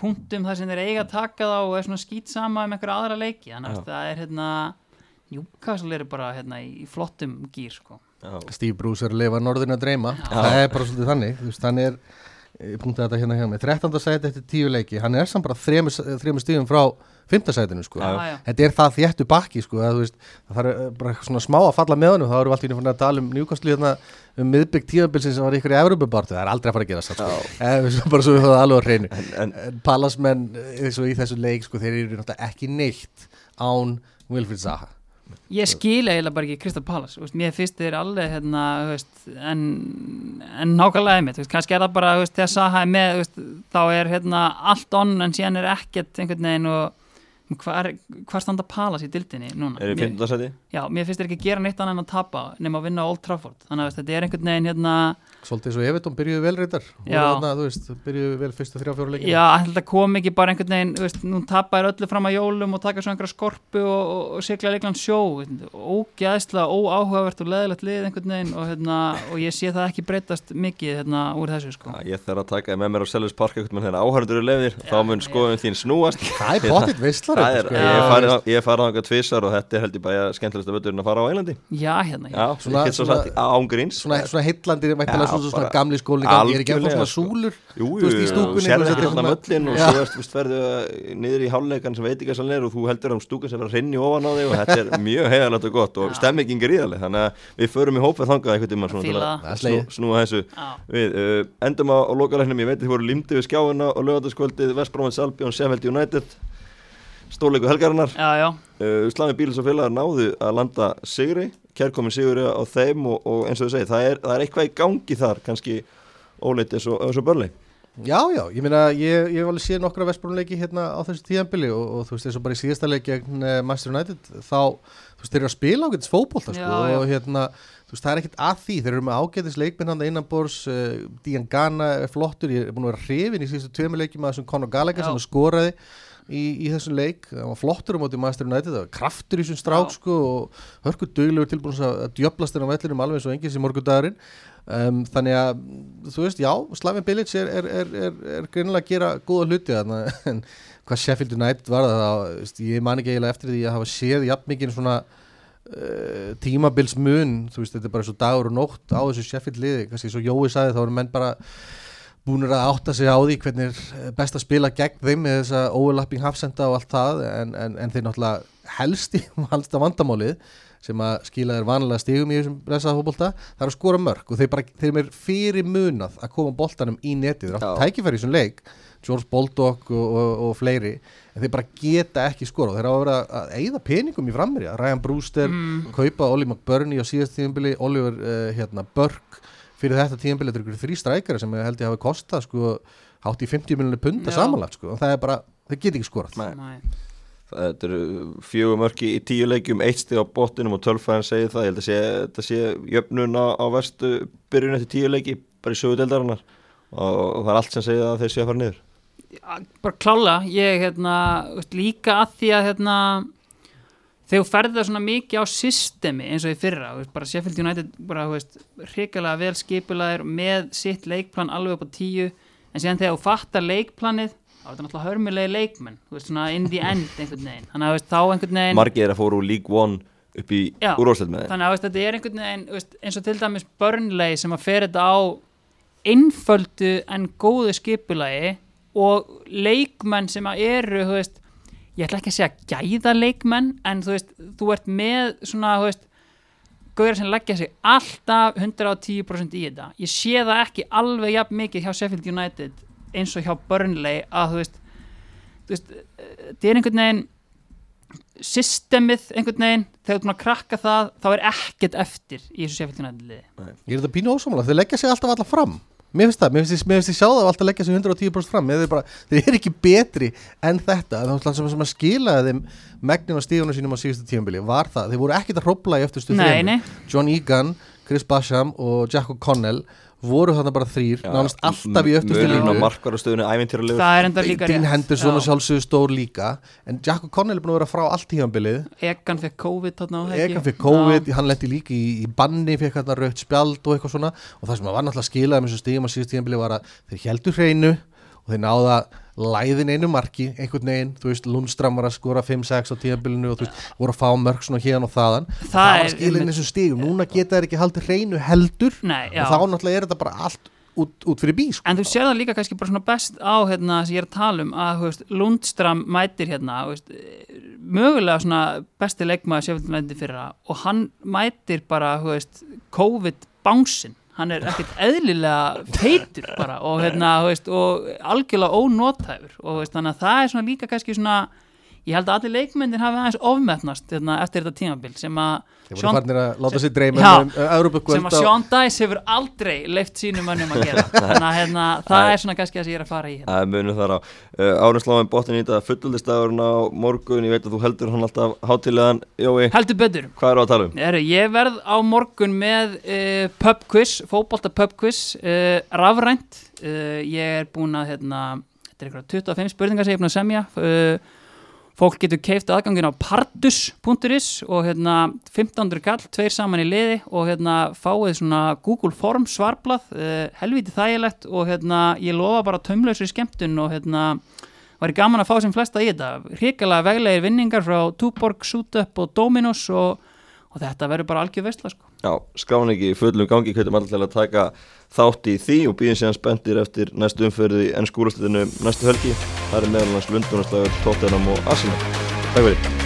Speaker 2: punktum þar sem þeir eiga að taka þá og er svona skýt sama um einhverja aðra leiki. Þannig að það er hérna Newcastle eru bara hérna í flottum gýr sko
Speaker 3: Steve Bruce er að lifa norðin að dreyma. Það er bara svolítið þannig, þú veist, hann er ég punktið þetta hérna hjá mig, 13. sæti eftir 10 leiki, hann er samt bara þremur, þremur stíðum frá 5. sætinu, sko.
Speaker 2: Já, já.
Speaker 3: þetta er það þéttu bakki, sko að, þú veist, það þarf eh, bara svona smá að falla með honum þá erum við alltaf inn að tala um njúkastlu hérna um miðbygg tíðabilsin sem var ykkur í Evropabartu, það er aldrei að fara að gera það, sko. Bara svo við það alveg á hreinu.
Speaker 1: En, en
Speaker 3: en Pallasmenn, eins og í þessu leik, sko, þeir eru náttúrulega ekki neitt án Wilfried Zaha
Speaker 2: Ég skil eiginlega bara ekki Crystal Palace veist, mér finnst þeir alveg hérna, veist, en, en nákvæmlega einmitt, kannski er það bara veist, þegar Saha er með, veist, þá er hérna, allt on en síðan er ekkert einhvern veginn og hvar standa Palace í dildinni núna
Speaker 1: er í
Speaker 2: Mér-
Speaker 1: 15. seti
Speaker 2: Já, mér finnst þeir ekki gera neitt annað en að tapa nema að vinna á Old Trafford. Þannig að þetta er einhvern veginn hérna
Speaker 3: Svolítið svo Evertón byrjuðu vel reyndar.
Speaker 2: Já.
Speaker 3: þarna, þú veist, byrjuðu vel fyrstu þrjá fjóra leikina.
Speaker 2: Já, þetta kom ekki bara einhvern veginn veist, nú tapa þér öllu fram að jólum og taka svo einhverja skorpu og, og, og sigla leiklan sjó ógæðslega, óáhugavert og leðilegt lið einhvern veginn og, hérna, og ég sé það ekki breytast mikið hérna, úr þessu sko.
Speaker 1: Já, Ég þarf að taka með mér á Selvis Park eitthvað með þeirra áhörndur eru lefðir. Þá mun
Speaker 2: ég-
Speaker 1: skoðum þín snúast.
Speaker 3: Það er pottitt veistlar <laughs>
Speaker 1: Það er,
Speaker 3: sko,
Speaker 1: ég farið á- tvisar og þetta er held ég bara skemmtilegsta völdurinn að fara á Englandi.
Speaker 2: Já, hérna
Speaker 1: Já,
Speaker 3: Svona-
Speaker 1: svona,
Speaker 3: svona-
Speaker 1: sagt ángríns
Speaker 3: Svona, svona heillandir, væntanlega
Speaker 1: Já,
Speaker 3: svona, svona gamli gangi, er ekki
Speaker 1: algjörlega,
Speaker 3: svona
Speaker 1: sko.
Speaker 3: súlur?
Speaker 1: Jú, allan
Speaker 3: er
Speaker 1: möllin og
Speaker 3: Já.
Speaker 1: svo ferðu uh, niður í hálfleikan sem veit ekki að sann er og þú heldur á stúkan sem verður hrinni ofan á þig og þetta er <laughs> mjög heiðalegt og gott og
Speaker 2: Já.
Speaker 1: stemmingin gríðarleg þannig að við förum í hópið þangað svona að snú, snúa þessu.
Speaker 2: Já.
Speaker 1: við uh, endum á, lokalæknum, ég veit að þið voru limdi við skjáina og lögataskvöldið Vestbrómans Albjörn Sefeld United stórleiku helgarinnar.
Speaker 2: Já, já,
Speaker 1: uh, Slami Bílis og félagar náðu að landa sigri, kærkomin sigri á þeim og, og eins og þau segi, það er, það er eitthvað í gangi þar kannski óleitt eins og, og börli
Speaker 3: Já, já, ég meina, ég, ég hef alveg séð nokkra Vestbrunleiki hérna á þessu tíðanbili og, og þú veist, eins og bara í síðasta leik gegn uh, Master United, þá, þú veist, þeir eru að spila ágætis fótbolta, sko,
Speaker 2: Já, já.
Speaker 3: og hérna, veist, það er ekkert að því, þeir eru með ágætis leikminn hann innanbors, uh, Dían Gana er flottur, ég er búin að vera hrifin í síðustu tveimur leikjum að þessum Conor Gallagher sem skoraði í, í þessum leik, það var flottur á móti Master United, það var kraftur í þessum strák, sko, og hörkur duglegur tilbúin að þér á vellinum alveg eins og enginn sem morgundagurinn. Um, þannig að þú veist, já, Slavin Bilic er, er, er, er, er greinilega að gera góða hluti þarna, en hvað Sheffield United var það, þá, veist, ég man ekki eiginlega eftir því að hafa séð jafn mikið svona uh, tímabilsmun þú veist, þetta er bara svo dagur og nótt á þessu Sheffield liði, kannski svo Jói sagði þá eru menn bara búinir að átta sig á því hvernig er eh, best að spila gegn þeim með þessa overlapping hafsenda og allt það. En, en, en þeir náttúrulega helst í <laughs> halsta vandamálið sem að skila þeir vanlega stigum í þessum blessaða fótbolta, það er að skora mörg og þeir, bara, þeir er fyrir munað að koma boltanum í netið, þeir áttu
Speaker 1: Já.
Speaker 3: tækifæri í þessum leik, George Baldock og, og, og fleiri, en þeir bara geta ekki skora þeir hafa verið að, eyða peningum í frammerja, Ryan Brewster kaupa Oli McBurney á síðast tíðanbili Oliver uh, hérna, Burke fyrir þetta tíðanbili, þetta er ykkur þrý strækara sem ég held ég hafi kostað sko, hátt í 50 miljonir punda
Speaker 2: Já.
Speaker 3: samanlagt sko, og það er bara, þeir geta ekki skorað.
Speaker 1: Þetta eru fjögur mörki í tíu leikjum, eitt stig á bottinum og tölfæðan segir það, ég held að sé, þetta sé jöfnun á, á verstu byrjun eftir tíu leiki, bara í sögu deildarinnar. Og, og það er allt sem segir að þeir sé að fara niður.
Speaker 2: Bara klála ég hérna, líka að því að hérna, þegar þú ferði það svona mikið á systemi eins og í fyrra bara Sheffield United bara hrikalega vel skipulaðir með sitt leikplan alveg upp á tíu en síðan þegar þú fattar leikplanið þá er þetta náttúrulega hörmulegi leikmenn veist svona in the end <laughs> einhvern veginn þannig að þá einhvern veginn
Speaker 1: Margir er að fóru League One upp í
Speaker 2: Já.
Speaker 1: úrváðslega með
Speaker 2: þannig að þetta er einhvern veginn veist, eins og til dæmis Burnley sem að fer þetta á einföldu en góðu skipulagi og leikmenn sem að eru veist, ég ætla ekki að segja gæða leikmenn en þú veist, þú ert með svona, þú veist gauðir sem leggja sig alltaf 110% í þetta. Ég sé það ekki alveg jafn mikið hjá Sheffield United eins og hjá Burnley að þú veist, þú veist þetta er einhvern veginn systemið einhvern veginn þegar þú búin að krakka það þá er ekkert eftir í þessu Sheffield United liði.
Speaker 3: Ég er þetta pínu ósámála, þeir leggja sig alltaf alltaf fram Mér finnst það, mér finnst ég, ég sjá það alltaf leggja sig 110% fram Þeir, bara, þeir eru ekki betri en þetta var sem, sem að skilaði þeim megnin á stíðunum sínum á síðustu tímabili Var það, þeir voru ekkit að hrópla í þremur.
Speaker 2: nei.
Speaker 3: John Egan, Chris Basham og Jack O'Connell voru þarna bara þrýr Nánast alltaf í
Speaker 1: á
Speaker 3: línu.
Speaker 2: það er enda líka
Speaker 3: Dean Henderson og
Speaker 2: Já.
Speaker 3: sjálfsögðu stór líka. En Jack O'Connell er búin að vera frá allt tímabilið.
Speaker 2: Egan fekk COVID þarna?
Speaker 3: Egan fyrir COVID, hann lendi líka í, í banni, fekk hérna raukt spjald og eitthvað svona. Og það sem var náttúrulega skilað með þessum stíðum á síðust tíðanbili var að þeir heldur hreinu og þeir náða læðin einu marki einhvern veginn, þú veist, Lundstram var að skora 5-6 á tíðanbilinu og þú veist, voru að fá mörg svona hérna og þaðan.
Speaker 2: Það
Speaker 3: það var inn
Speaker 2: einmitt-
Speaker 3: þessum stíðum, núna geta þeir ekki haldið hreinu heldur
Speaker 2: Nei,
Speaker 3: og þá náttúrulega er þetta bara allt út, út fyrir bí sko.
Speaker 2: En þú sér það líka kannski bara svona best á hérna sem ég er að tala um að veist, Lundstram mætir hérna veist, mögulega svona besti leikmaður sjöfaldinlendi fyrra og hann mætir bara þú veist, COVID bánsin hann er ekkert eðlilega feitur bara og hérna veist, og algjörlega ónótæfur og veist, þannig að það er svona líka kannski svona ég held að allir leikmyndir hafi aðeins ofmetnast hérna, eftir þetta tímabil sem að
Speaker 3: þeir voru
Speaker 2: Sean-
Speaker 3: farnir að láta sér dreyma
Speaker 2: Já.
Speaker 3: um uh, Európa-kvöld
Speaker 2: sem að Sean Dice hefur aldrei leift sínum mönnum að gera <laughs> þannig að hérna, það er svona kannski það sem ég er að fara í hérna.
Speaker 1: Það er munum þar á. Uh, Árumsláin bottin í þetta fullöldistagurinn á morgun, ég veit að þú heldur hann alltaf hátilegan. Jói,
Speaker 2: heldur betur
Speaker 1: hvað eru að tala um?
Speaker 2: Heru, ég verð á morgun með uh, pub quiz, fótbolta pub quiz uh, rafrænt uh, ég er búin að hérna, þetta er eitthvað 25 spurningar sem ég er búin að semja uh, fólk getur keift aðgangin á pardus.is og hérna 1500 kall, tveir saman í liði og hérna fáið svona Google Form svarblað, uh, helviti þægilegt og hérna ég lofa bara taumlausri skemmtun og hérna væri gaman að fá sem flesta í þetta hrikalega veglegir vinningar frá Tuborg, Sutup og Dominos og, og þetta verður bara algjör veistla sko.
Speaker 1: Já, skráin ekki í fullum gangi, hvernig maður til að taka þátt í því og býðin síðan spendir eftir næstu umferði en skúrastinu næstu helgi. Það er meðal hans Lundunarslagur, Tottenham og Arsenal. Takk fyrir.